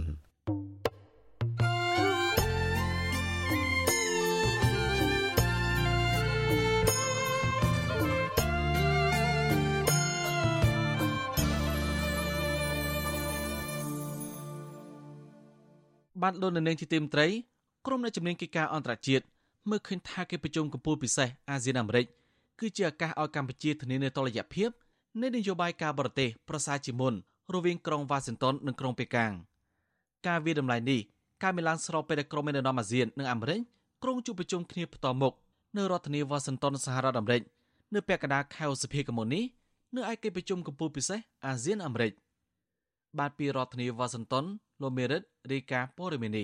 បានលោកនៅនាងជាទីមត្រីក្រុមអ្នកជំនាញកិច្ចការអន្តរជាតិមើលឃើញថាកិច្ចប្រជុំកំពូលពិសេសអាស៊ានអាមេរិកគឺជាឱកាសឲ្យកម្ពុជាធានានូវតុល្យភាព នៃនយោបាយការបរទេសប្រសើរជាមុនរវាងក្រុងវ៉ាស៊ីនតោននិងក្រុងប៉េកាំងការវាតម្លៃនេះការមានឡើងស្របពេលដែលក្រុមមេដឹកនាំអាស៊ាននិងអាមេរិកក្រុងជួបប្រជុំគ្នាផ្ទាល់មុខនៅរដ្ឋធានីវ៉ាស៊ីនតោនសហរដ្ឋអាមេរិកនៅពាក់កណ្ដាលខែឧសភាកមុននេះនៅឯកិច្ចប្រជុំកំពូលពិសេសអាស៊ានអាមេរិកបាទពីរដ្ឋធានីវ៉ាស៊ីនតោនលោកមេរិតរីកាព័រមីនី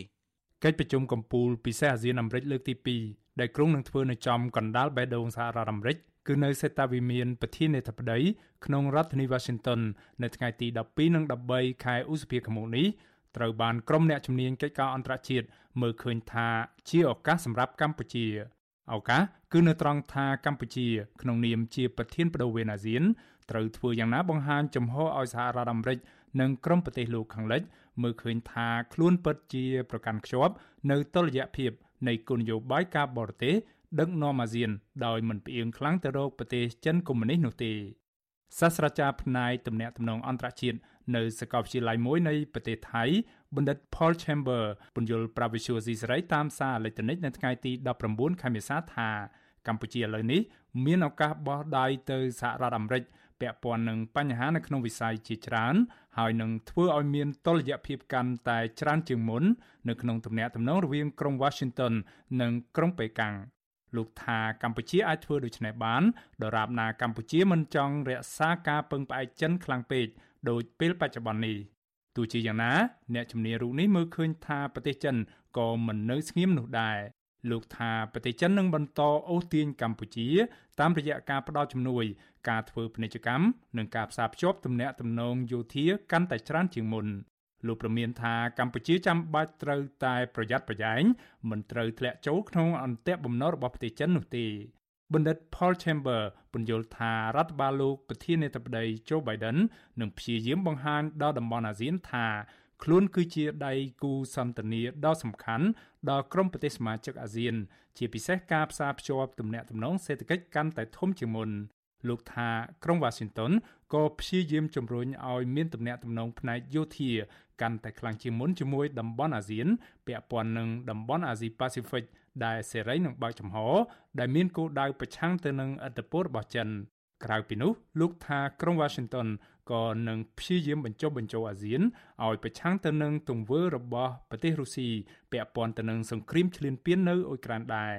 កិច្ចប្រជុំកំពូលពិសេសអាស៊ានអាមេរិកលើកទី2ដែលក្រុងនឹងធ្វើនៅចំកណ្ដាលបេះដូងសហរដ្ឋអាមេរិក គឺនៅសេតាវិមានប្រធានាធិបតីក្នុងរដ្ឋធានី Washington នៅថ្ងៃទី12និង13ខែឧសភាឆ្នាំនេះត្រូវបានក្រុមអ្នកជំនាញកិច្ចការអន្តរជាតិមើលឃើញថាជាឱកាសសម្រាប់កម្ពុជាឱកាសគឺនៅត្រង់ថាកម្ពុជា ក្នុងនាមជាប្រធានបដូវវេនអាស៊ានត្រូវធ្វើយ៉ាងណាបង្ហាញចំហឲ្យសហរដ្ឋអាមេរិកនិងក្រុមប្រទេសលោកខាងលិច មើលឃើញថាខ្លួនពិតជាប្រកាន់ខ្ជាប់នៅតុល្យភាពនៃគោលនយោបាយការបរទេស ដឹកនាំអាស៊ាន ដោយមិនផ្អៀងខ្លាំងទៅរកប្រទេសចិនកុម្មុយនីសនោះទេសាស្ត្រាចារ្យផ្នែកទំនាក់ទំនងអន្តរជាតិនៅសាកលវិទ្យាល័យមួយនៃប្រទេសថៃបណ្ឌិត Paul Chamber ពន្យល់ប្រាវិសុយស៊ីសេរីតាមសារអេឡិចត្រូនិកនៅថ្ងៃទី19ខែមេសាថាកម្ពុជាឥឡូវនេះមានឱកាសបោះដៃទៅសហរដ្ឋអាមេរិកពាក់ព័ន្ធនឹងបញ្ហានៅក្នុងវិស័យជាច្រើន ហើយនឹងធ្វើឲ្យមានតុល្យភាពកាន់តែច្រើនជាងមុន នៅក្នុងទំនាក់ទំនងរវាងក្រុង Washington និងក្រុងប៉េកាំង លោកថាកម្ពុជាអាចធ្វើដូច្នេះបានដរាបណាកម្ពុជាមិនចង់រក្សាការពឹងផ្អែកចិនខ្លាំងពេកដូចពេលបច្ចុប្បន្ននេះទោះជាយ៉ាងណាអ្នកជំនាញរូបនេះមើលឃើញថាប្រទេសចិនក៏មិននៅស្ងៀមនោះដែរលោកថាប្រទេសចិននឹងបន្តអូសទាញកម្ពុជា តាមរយៈការផ្តល់ជំនួយ ការធ្វើពាណិជ្ជកម្មនិងការផ្សារភ្ជាប់ទំនាក់ទំនងយោធាកាន់តែច្រើនជាងមុន លោកប្រមានថាកម្ពុជាចាំបាច់ត្រូវតែប្រយ័ត្នប្រយែងមិនត្រូវធ្លាក់ចូលក្នុងអន្ទាក់បំណុលរបស់ប្រទេសចិននោះទេបណ្ឌិត Paul Chamber ពន្យល់ថារដ្ឋបាលលោកប្រធានាធិបតី Joe Biden នឹងព្យាយាមបង្ហាញដល់តំបន់អាស៊ានថាខ្លួនគឺជាដៃគូសន្ទនាដ៏សំខាន់ដល់ក្រុមប្រទេសសមាជិកអាស៊ាន ជាពិសេសការផ្សារភ្ជាប់ទំនាក់ទំនងសេដ្ឋកិច្ចកាន់តែធំជាងមុនលោកថាក្រុង Washington ក៏ព្យាយាមជំរុញឲ្យមានទំនាក់ទំនងផ្នែកយោធា កាន់តែខ្លាំងជាងមុនជាមួយតំបន់អាស៊ានពាក់ព័ន្ធនឹងតំបន់អាស៊ីប៉ាស៊ីហ្វិកដែលសេរីនិងបើកចំហដែលមានគោលដៅប្រឆាំងទៅនឹងឥទ្ធិពលរបស់ចិនក្រៅពីនោះលោកថាក្រុង Washington ក៏នឹងព្យាយាមបញ្ចុះបញ្ចូលអាស៊ានឲ្យប្រឆាំងទៅនឹងទង្វើរបស់ប្រទេសរុស្ស៊ីពាក់ព័ន្ធទៅនឹងសង្គ្រាមឈ្លានពាននៅអ៊ុយក្រែនដែរ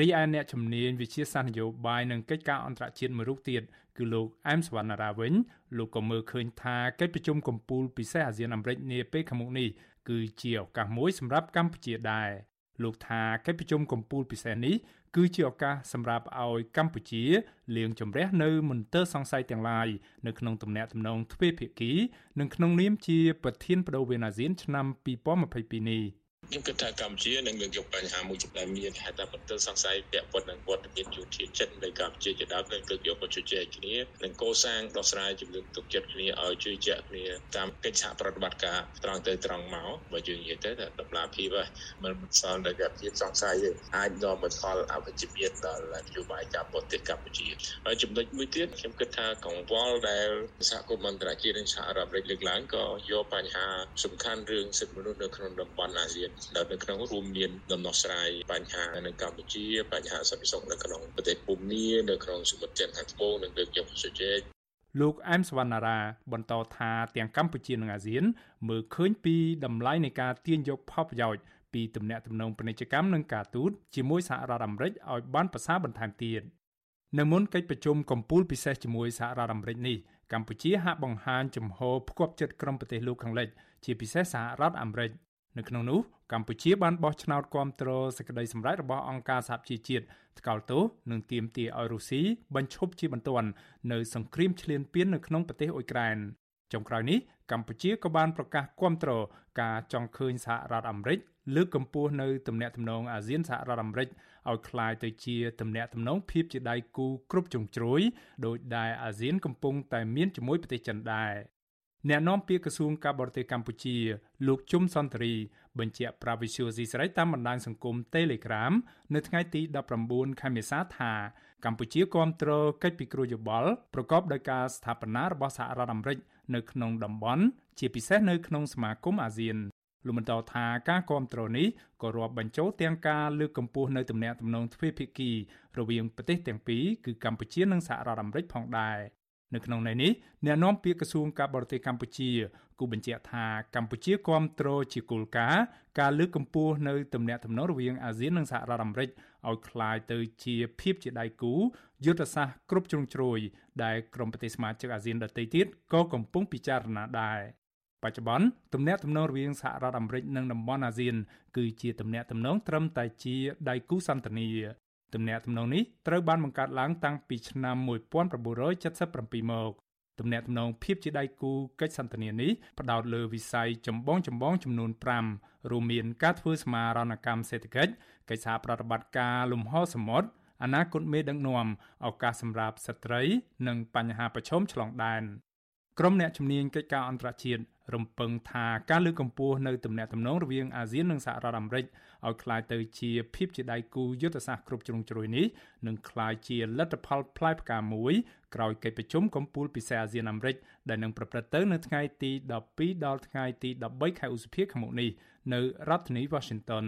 រីឯអ្នកជំនាញវិជាសាស្ត្រនយោបាយនិងកិច្ចការអន្តរជាតិមួយរូបទៀតគឺលោកអែមសវណ្ណារាវិញលោកក៏មើលឃើញថាកិច្ចប្រជុំកំពូលពិសេសអាស៊ានអាមេរិកនាពេលខាងមុខនេះគឺជាឱកាសមួយសម្រាប់កម្ពុជាដែរលោកថាកិច្ចប្រជុំកំពូលពិសេសនេះគឺជាឱកាសសម្រាប់ឲ្យកម្ពុជាលាងជម្រះនៅមន្ទិលសង្ស័យទាំងឡាយនៅក្នុងទំនាក់ទំនងទ្វេភាគីនិងក្នុងនាមជាប្រធានបដូវអាស៊ានឆ្នាំ2022នេះ។ ខ្ញុំគិតថាកម្ពុជានឹងលើកយកបញ្ហាមួយចំនួនមានហេតុតែបន្ទិលសង្ស័យពាក់ព័ន្ធនឹងវត្តមានយោធាចិត្តនៃកម្ពុជាជាដើមនឹងលើកយកមកជជែកគ្នានិងកសាងដោះស្រាយជំនឿទុកចិត្តគ្នាឲ្យជឿជាក់គ្នាតាមកិច្ចសហប្រតិបត្តិការត្រង់ទៅត្រង់មកបើយើងនិយាយទៅថាតម្លាភាពមិនសល់នៅតែភាពសង្ស័យទេអាចនាំមកផលអវិជ្ជមានដល់នយោបាយការបរទេសកម្ពុជាហើយចំណុចមួយទៀតខ្ញុំគិតថាកង្វល់ដែលសហគមន៍អន្តរជាតិនិងសហរដ្ឋអាមេរិកលើកឡើងក៏យកបញ្ហាសំខាន់រឿងសិទ្ធិមនុស្សនៅក្នុងតំបន់អាស៊ានដែលនៅក្នុងរួមមានដំណោះស្រាយបញ្ហានៅកម្ពុជាបញ្ហាសន្តិសុខនៅក្នុងប្រទេសភូមានៅក្នុងសមុទ្រចិនខាងត្បូងនិងលើកយកជជែកលោកអែមសវណ្ណារាបន្តថាទាំងកម្ពុជានិងអាស៊ាន មើលឃើញពីតម្លៃនៃការទាញយកផលប្រយោជន៍ពីទំនាក់ទំនងពាណិជ្ជកម្មនិងការទូតជាមួយសហរដ្ឋអាមេរិកឲ្យបានប្រសើរបន្ថែមទៀតនៅមុនកិច្ចប្រជុំកំពូលពិសេសជាមួយសហរដ្ឋអាមេរិកនេះកម្ពុជាហាក់បង្ហាញចំហផ្គប់ចិត្តក្រុមប្រទេសលោកខាងលិចជាពិសេសសហរដ្ឋអាមេរិក នៅក្នុងនោះកម្ពុជាបានបោះឆ្នោតគាំទ្រសេចក្តីសម្រេចរបស់អង្គការសហប្រជាជាតិថ្កោលទោសនិងទាមទារឲ្យរុស្ស៊ីបញ្ឈប់ជាបន្ទាន់នៅសង្គ្រាមឈ្លានពាននៅក្នុងប្រទេសអ៊ុយក្រែនចុងក្រោយនេះកម្ពុជាក៏បានប្រកាសគាំទ្រការចង់ឃើញសហរដ្ឋអាមេរិកលើកកម្ពស់នៅទំនាក់ទំនងអាស៊ានសហរដ្ឋអាមេរិកឲ្យคล้ายទៅជាទំនាក់ទំនងភាពជាដៃគូគ្រប់ជ្រុងជ្រោយដោយដែលអាស៊ានកំពុងតែមានជាមួយប្រទេសចិនដែរ អ្នកនាំពាក្យក្រសួងការបរទេសកម្ពុជា លោកជុំសន្តិរីបញ្ជាក់ប្រាវិសុយស៊ីស្រីតាមបណ្ដាញសង្គម Telegram នៅថ្ងៃទី19ខែមេសាថាកម្ពុជាគ្រប់គ្រងកិច្ចពិគ្រោះយោបល់ប្រកបដោយការស្ថាបនារបស់សហរដ្ឋអាមេរិកនៅក្នុងតំបន់ជាពិសេសនៅក្នុងសមាគមអាស៊ានលោកបន្តថាការគ្រប់គ្រងនេះក៏រាប់បញ្ចូលទាំងការលើកកម្ពស់នៅទំនាក់ទំនងទ្វេភាគីរវាងប្រទេសទាំងពីរគឺកម្ពុជានិងសហរដ្ឋអាមេរិកផងដែរ នៅក្នុងន័យនេះអ្នកនាំពាក្យក្រសួងការបរទេសកម្ពុជាគូបញ្ជាក់ថាកម្ពុជាគ្រប់គ្រងជាគោលការណ៍ការលើកកម្ពស់នៅទំនាក់ទំនងរវាងអាស៊ាននិងសហរដ្ឋអាមេរិកឲ្យคล้ายទៅជាភាពជាដៃគូយុទ្ធសាស្ត្រគ្រប់ជ្រុងជ្រោយដែលក្រុមប្រទេសសមាជិកអាស៊ានដទៃទៀតក៏កំពុងពិចារណាដែរបច្ចុប្បន្នទំនាក់ទំនងរវាងសហរដ្ឋអាមេរិកនិងតំបន់អាស៊ានគឺជាទំនាក់ទំនងត្រឹមតែជាដៃគូសន្តិនិក ទំនាក់ទំនងនេះត្រូវបានបង្កើតឡើងតាំងពីឆ្នាំ1977មកទំនាក់ទំនងភាពជាដៃគូកិច្ចសន្ទនានេះផ្ដោតលើវិស័យចម្បងចម្បងចំនួន5រួមមានការធ្វើសមារណកម្មសេដ្ឋកិច្ចកិច្ចសហប្រតិបត្តិការលំហសមុទ្រអនាគតមេដឹកនាំឱកាសសម្រាប់ស្ត្រី និងបញ្ហាប្រឈមឆ្លងដែន ក្រុមអ្នកជំនាញកិច្ចការអន្តរជាតិរំពឹងថាការលើកកម្ពស់នៅទំនាក់ទំនងរវាងអាស៊ាននិងសហរដ្ឋអាមេរិកឲ្យคล้ายទៅជាភាពជាដៃគូយុទ្ធសាស្ត្រគ្រប់ជ្រុងជ្រោយនេះនឹងคล้ายជាលទ្ធផលផ្លែផ្កាមួយក្រោយកិច្ចប្រជុំកំពូលពិសេសអាស៊ានអាមេរិកដែលនឹងប្រព្រឹត្តទៅនៅថ្ងៃទី12ដល់ថ្ងៃទី13ខែឧសភាឆ្នាំនេះនៅរដ្ឋធានី Washington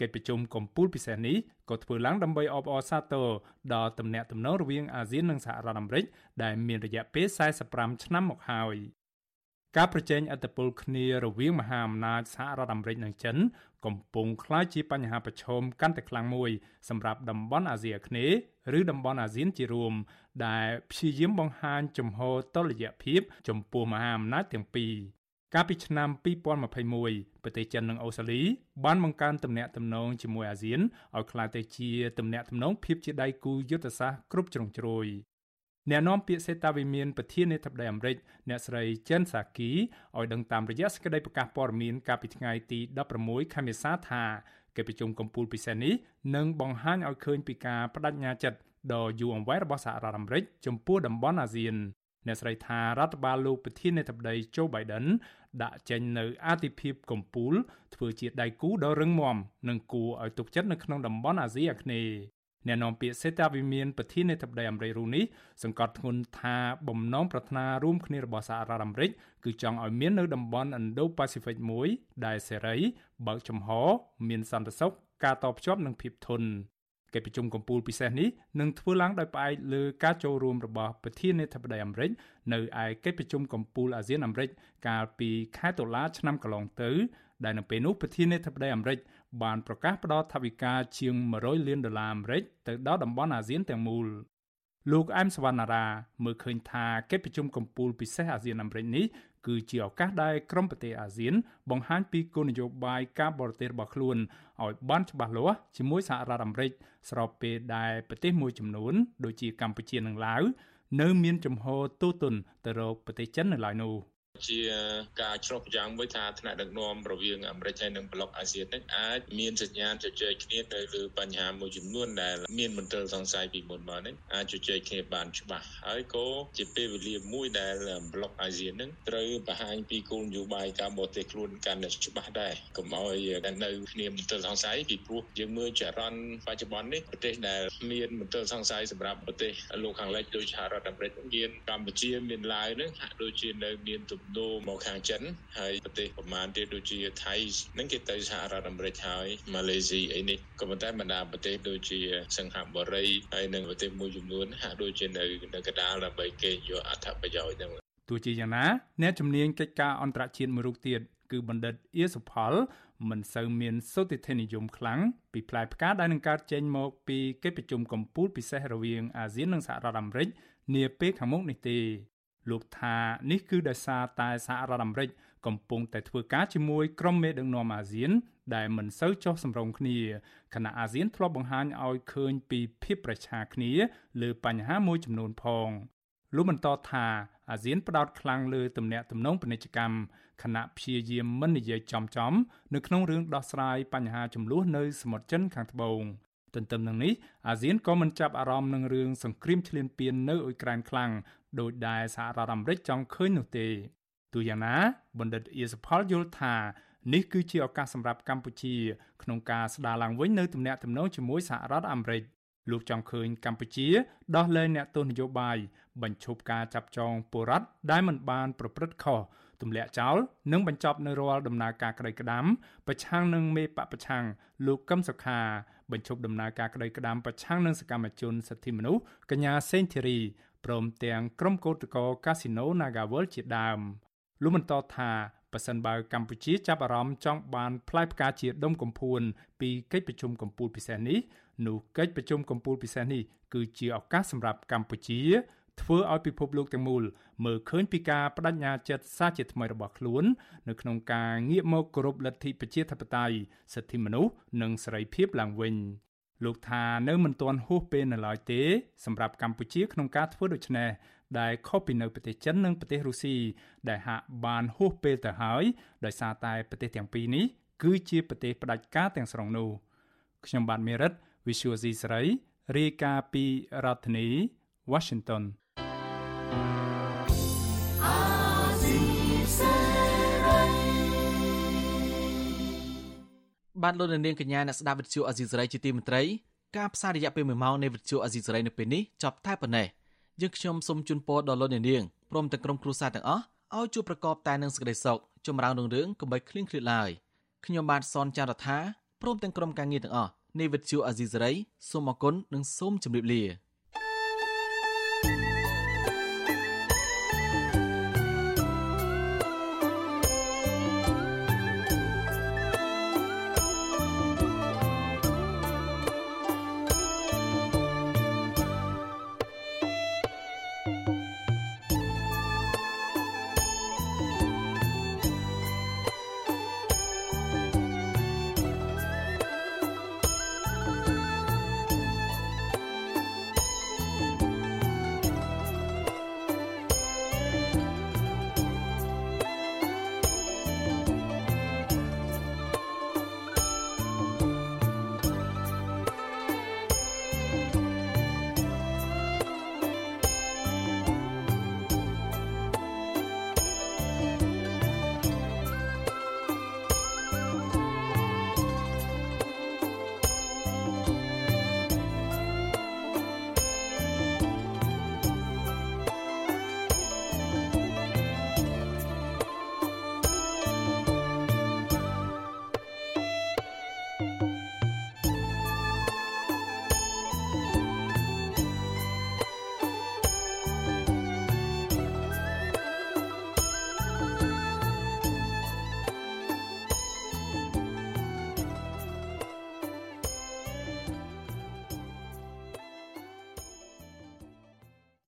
កិច្ចប្រជុំកំពូលពិសេសនេះក៏ធ្វើឡើងដើម្បីអបអរសាទរដល់ទំនាក់ទំនងរវាងអាស៊ាននិងសហរដ្ឋអាមេរិកដែលមានរយៈពេល45ឆ្នាំមកហើយការប្រជែងឥទ្ធិពលគ្នារវាងមហាអំណាចសហរដ្ឋអាមេរិកនិងចិន កំពុងក្លាយជាបញ្ហាប្រឈមកាន់តែខ្លាំងមួយសម្រាប់តំបន់អាស៊ីអាគ្នេយ៍ឬតំបន់អាស៊ានជារួម ដែលព្យាយាមបង្ហាញជំហរតុល្យភាព ចំពោះមហាអំណាចទាំងពីរ កាលពីឆ្នាំ2021ប្រទេសចិននិងអូស្ត្រាលីបានបង្កើនទំនាក់ទំនងជាមួយអាស៊ានឲ្យក្លាយទៅជាទំនាក់ទំនងភាពជាដៃគូយុទ្ធសាស្ត្រគ្រប់ជ្រុងជ្រោយអ្នកនាំពាក្យសេតាវិមានប្រធានាធិបតីអាមេរិកអ្នកស្រីចិនសាគីឲ្យដឹងតាមរយៈសេចក្តីប្រកាសព័ត៌មានកាលពីថ្ងៃទី16ខែមេសាថាកិច្ចប្រជុំកំពូលពិសេសនេះនឹងបង្ហាញឲ្យឃើញពីការបដិញ្ញាចិត្តដ៏យូរអង្វែងរបស់សហរដ្ឋអាមេរិកចំពោះតំបន់អាស៊ាន អ្នកស្រីថារដ្ឋបាលលោកប្រធានាធិបតី Joe Biden ដាក់ចេញនៅអាទិភាពកម្ពុជាធ្វើជាដៃគូដ៏រឹងមាំនិងគួរឲ្យទុកចិត្តនៅក្នុងតំបន់អាស៊ីអាគ្នេយ៍អ្នកនាំពាក្យសេតាវិមានប្រធានាធិបតីអាមេរិករូនេះសង្កត់ធ្ងន់ថាបំណងប្រាថ្នារួមគ្នារបស់សហរដ្ឋអាមេរិកគឺចង់ឲ្យមាននៅតំបន់ Indo-Pacific មួយដែលសេរីបើកចំហ មានសន្តិសុខការតភ្ជាប់និងភាពធន់ កិច្ចប្រជុំកំពូលពិសេសនេះនឹងធ្វើឡើងដោយផ្អែកលើការចូលរួមរបស់ប្រធានាធិបតីអាមេរិកនៅឯកិច្ចប្រជុំកំពូលអាស៊ានអាមេរិកកាលពីខែតុលាឆ្នាំកន្លងទៅ ដែលនៅពេលនោះប្រធានាធិបតីអាមេរិកបានប្រកាសផ្តល់ថវិកាជាង100លានដុល្លារអាមេរិកទៅដល់តំបន់អាស៊ានទាំងមូលលោកអែមសវណ្ណារាមើលឃើញថាកិច្ចប្រជុំកំពូលពិសេសអាស៊ានអាមេរិកនេះ គឺជាឱកាសដែលក្រុមប្រទេសអាស៊ាន បង្ហាញពីគោលនយោបាយការបរទេសរបស់ខ្លួនឲ្យបានច្បាស់លាស់ជាមួយសហរដ្ឋអាមេរិកស្របពេលដែលប្រទេសមួយចំនួន ដូចជាកម្ពុជានិងឡាវនៅមានចំហទូទុនទៅរកប្រទេសចិននៅឡើយនោះ។ ជាការឆ្លុះប្រចាំមួយថាថ្នាក់ដឹកនាំរវាងអាមេរិកហើយនិងប្លុកអាស៊ាននេះអាចមានសញ្ញាណជជែកគ្នាទៅលើបញ្ហាមួយចំនួនដែលមានមន្ទិលសង្ស័យពីមុនមកនេះអាចជជែកគ្នាបានច្បាស់ហើយក៏ជាពេលវេលាមួយដែលប្លុកអាស៊ាននឹងត្រូវបង្ហាញពីគោលនយោបាយការបរទេសខ្លួនកាន់តែច្បាស់ដែរកុំឲ្យនៅគ្នាមន្ទិលសង្ស័យពីព្រោះយើងមើលចរន្តបច្ចុប្បន្ននេះប្រទេសដែលមានមន្ទិលសង្ស័យសម្រាប់ប្រទេសលោកខាងលិចដូចសហរដ្ឋអាមេរិកមានកម្ពុជាមានឡាវនឹងហាក់ដូចជានៅមានទំដូរមកខាងចិនហើយប្រទេសប្រមាណទៀតដូចជាថៃនឹងគេទៅសហរដ្ឋអាមេរិកហើយម៉ាឡេស៊ីអីនេះក៏ប៉ុន្តែបណ្ដាប្រទេសដូចជាសិង្ហបុរីហើយនិងប្រទេសមួយចំនួនហាក់ដូចជានៅនៅកណ្ដាលដើម្បីគេយកអត្ថប្រយោជន៍ហ្នឹងទោះជាយ៉ាងណាអ្នកជំនាញកិច្ចការអន្តរជាតិមួយរូបទៀតគឺបណ្ឌិតអៀសុផល មិនសូវមានសុតិធិនិយមខ្លាំងពីផ្លែផ្កាដែលនឹងកើតចេញមកពីកិច្ចប្រជុំកំពូលពិសេសរវាងអាស៊ាននិងសហរដ្ឋអាមេរិកនាពេលខាងមុខនេះទេ លោកថានេះគឺដោយសារតែសហរដ្ឋអាមេរិកកំពុងតែធ្វើការជាមួយក្រុមមេដឹកនាំអាស៊ាន ដែលមិនសូវចុះសម្រុងគ្នាខណៈអាស៊ានធ្លាប់បង្ហាញឲ្យឃើញពីភាពប្រឆាគ្នា លើបញ្ហាមួយចំនួនផងលោកបន្តថាអាស៊ានផ្ដោតខ្លាំងលើទំនាក់ទំនងពាណិជ្ជកម្មខណៈព្យាយាមមិននិយាយចំចំនៅក្នុងរឿងដោះស្រាយបញ្ហាចំនួននៅសមុទ្រចិនខាងត្បូងទន្ទឹមនឹងនេះអាស៊ានក៏មិនចាប់អារម្មណ៍នឹងរឿងសង្គ្រាមឈ្លានពាននៅអ៊ុយក្រែនខ្លាំង ដោយដែលសហរដ្ឋអាមេរិកចង់ឃើញនោះទេទូយ៉ាងណាបណ្ឌិតអៀសផលយល់ថានេះគឺជាឱកាសសម្រាប់កម្ពុជា ក្នុងការស្ដារឡើងវិញនៅទំនាក់ទំនងជាមួយសហរដ្ឋអាមេរិកលោកចង់ឃើញកម្ពុជាដោះលែងអ្នកទោសនយោបាយបញ្ឈប់ការចាប់ចងពលរដ្ឋដែលមិនបានប្រព្រឹត្តខុសទម្លាក់ចោលនិងបញ្ចប់នៅរាល់ដំណើរការក្តីក្តាំប្រឆាំងនឹងមេបពប្រឆាំងលោកកឹមសុខាបញ្ឈប់ដំណើរការក្តីក្តាំប្រឆាំងនឹងសកម្មជនសិទ្ធិមនុស្សកញ្ញាសេងធីរី ព្រមទាំងក្រុមកោតក្រកាស៊ីណូ Nagawal ជាដើមលោកបន្តថាប៉ះសិនបើកម្ពុជាចាប់អារម្មណ៍ចង់បានផ្លែផ្កាជាដុំកំភួនពីកិច្ចប្រជុំកំពូលពិសេសនេះនោះកិច្ចប្រជុំកំពូលពិសេសនេះគឺជាឱកាសសម្រាប់កម្ពុជាធ្វើឲ្យពិភពលោកទាំងមូលមើលឃើញពីការបដិញ្ញាចិត្តសាជាថ្មីរបស់ខ្លួន នៅក្នុងការងាកមកគោរពលទ្ធិប្រជាធិបតេយ្យសិទ្ធិមនុស្សនិងសេរីភាពឡើងវិញ លោកថានៅមិនទាន់ហួសពេលនៅឡើយទេសម្រាប់កម្ពុជាក្នុងការធ្វើដូច្នេះដែលខុសពីនៅប្រទេសចិននិងប្រទេសរុស្ស៊ីដែលហាក់បានហួសពេលទៅហើយដោយសារតែប្រទេសទាំងពីរនេះគឺជាប្រទេសផ្ដាច់ការទាំងស្រុងនោះខ្ញុំបាទមេរិត Visual C ស្រីរាយការណ៍ពីរដ្ឋធានី Washington បានលោកនាងកញ្ញាអ្នកស្ដាប់វិទ្យុអេស៊ីសរ៉ៃជាទីមេត្រីការផ្សាយរយៈពេល1ម៉ោងនៃវិទ្យុអេស៊ីសរ៉ៃនៅពេលនេះចប់តែប៉ុណ្ណេះយើងខ្ញុំសូមជូនពរដល់លោកនាងព្រមទាំងក្រុមគ្រួសារទាំងអស់ឲ្យជួបប្រកបតែនឹងសេចក្តីសុខចម្រើនរុងរឿងកុំបីឃ្លៀងឃ្លាតឡើយខ្ញុំបាទសនចាររថាព្រមទាំងក្រុមការងារទាំងអស់នៃវិទ្យុអេស៊ីសរ៉ៃសូមអគុណនិងសូមជម្រាបលា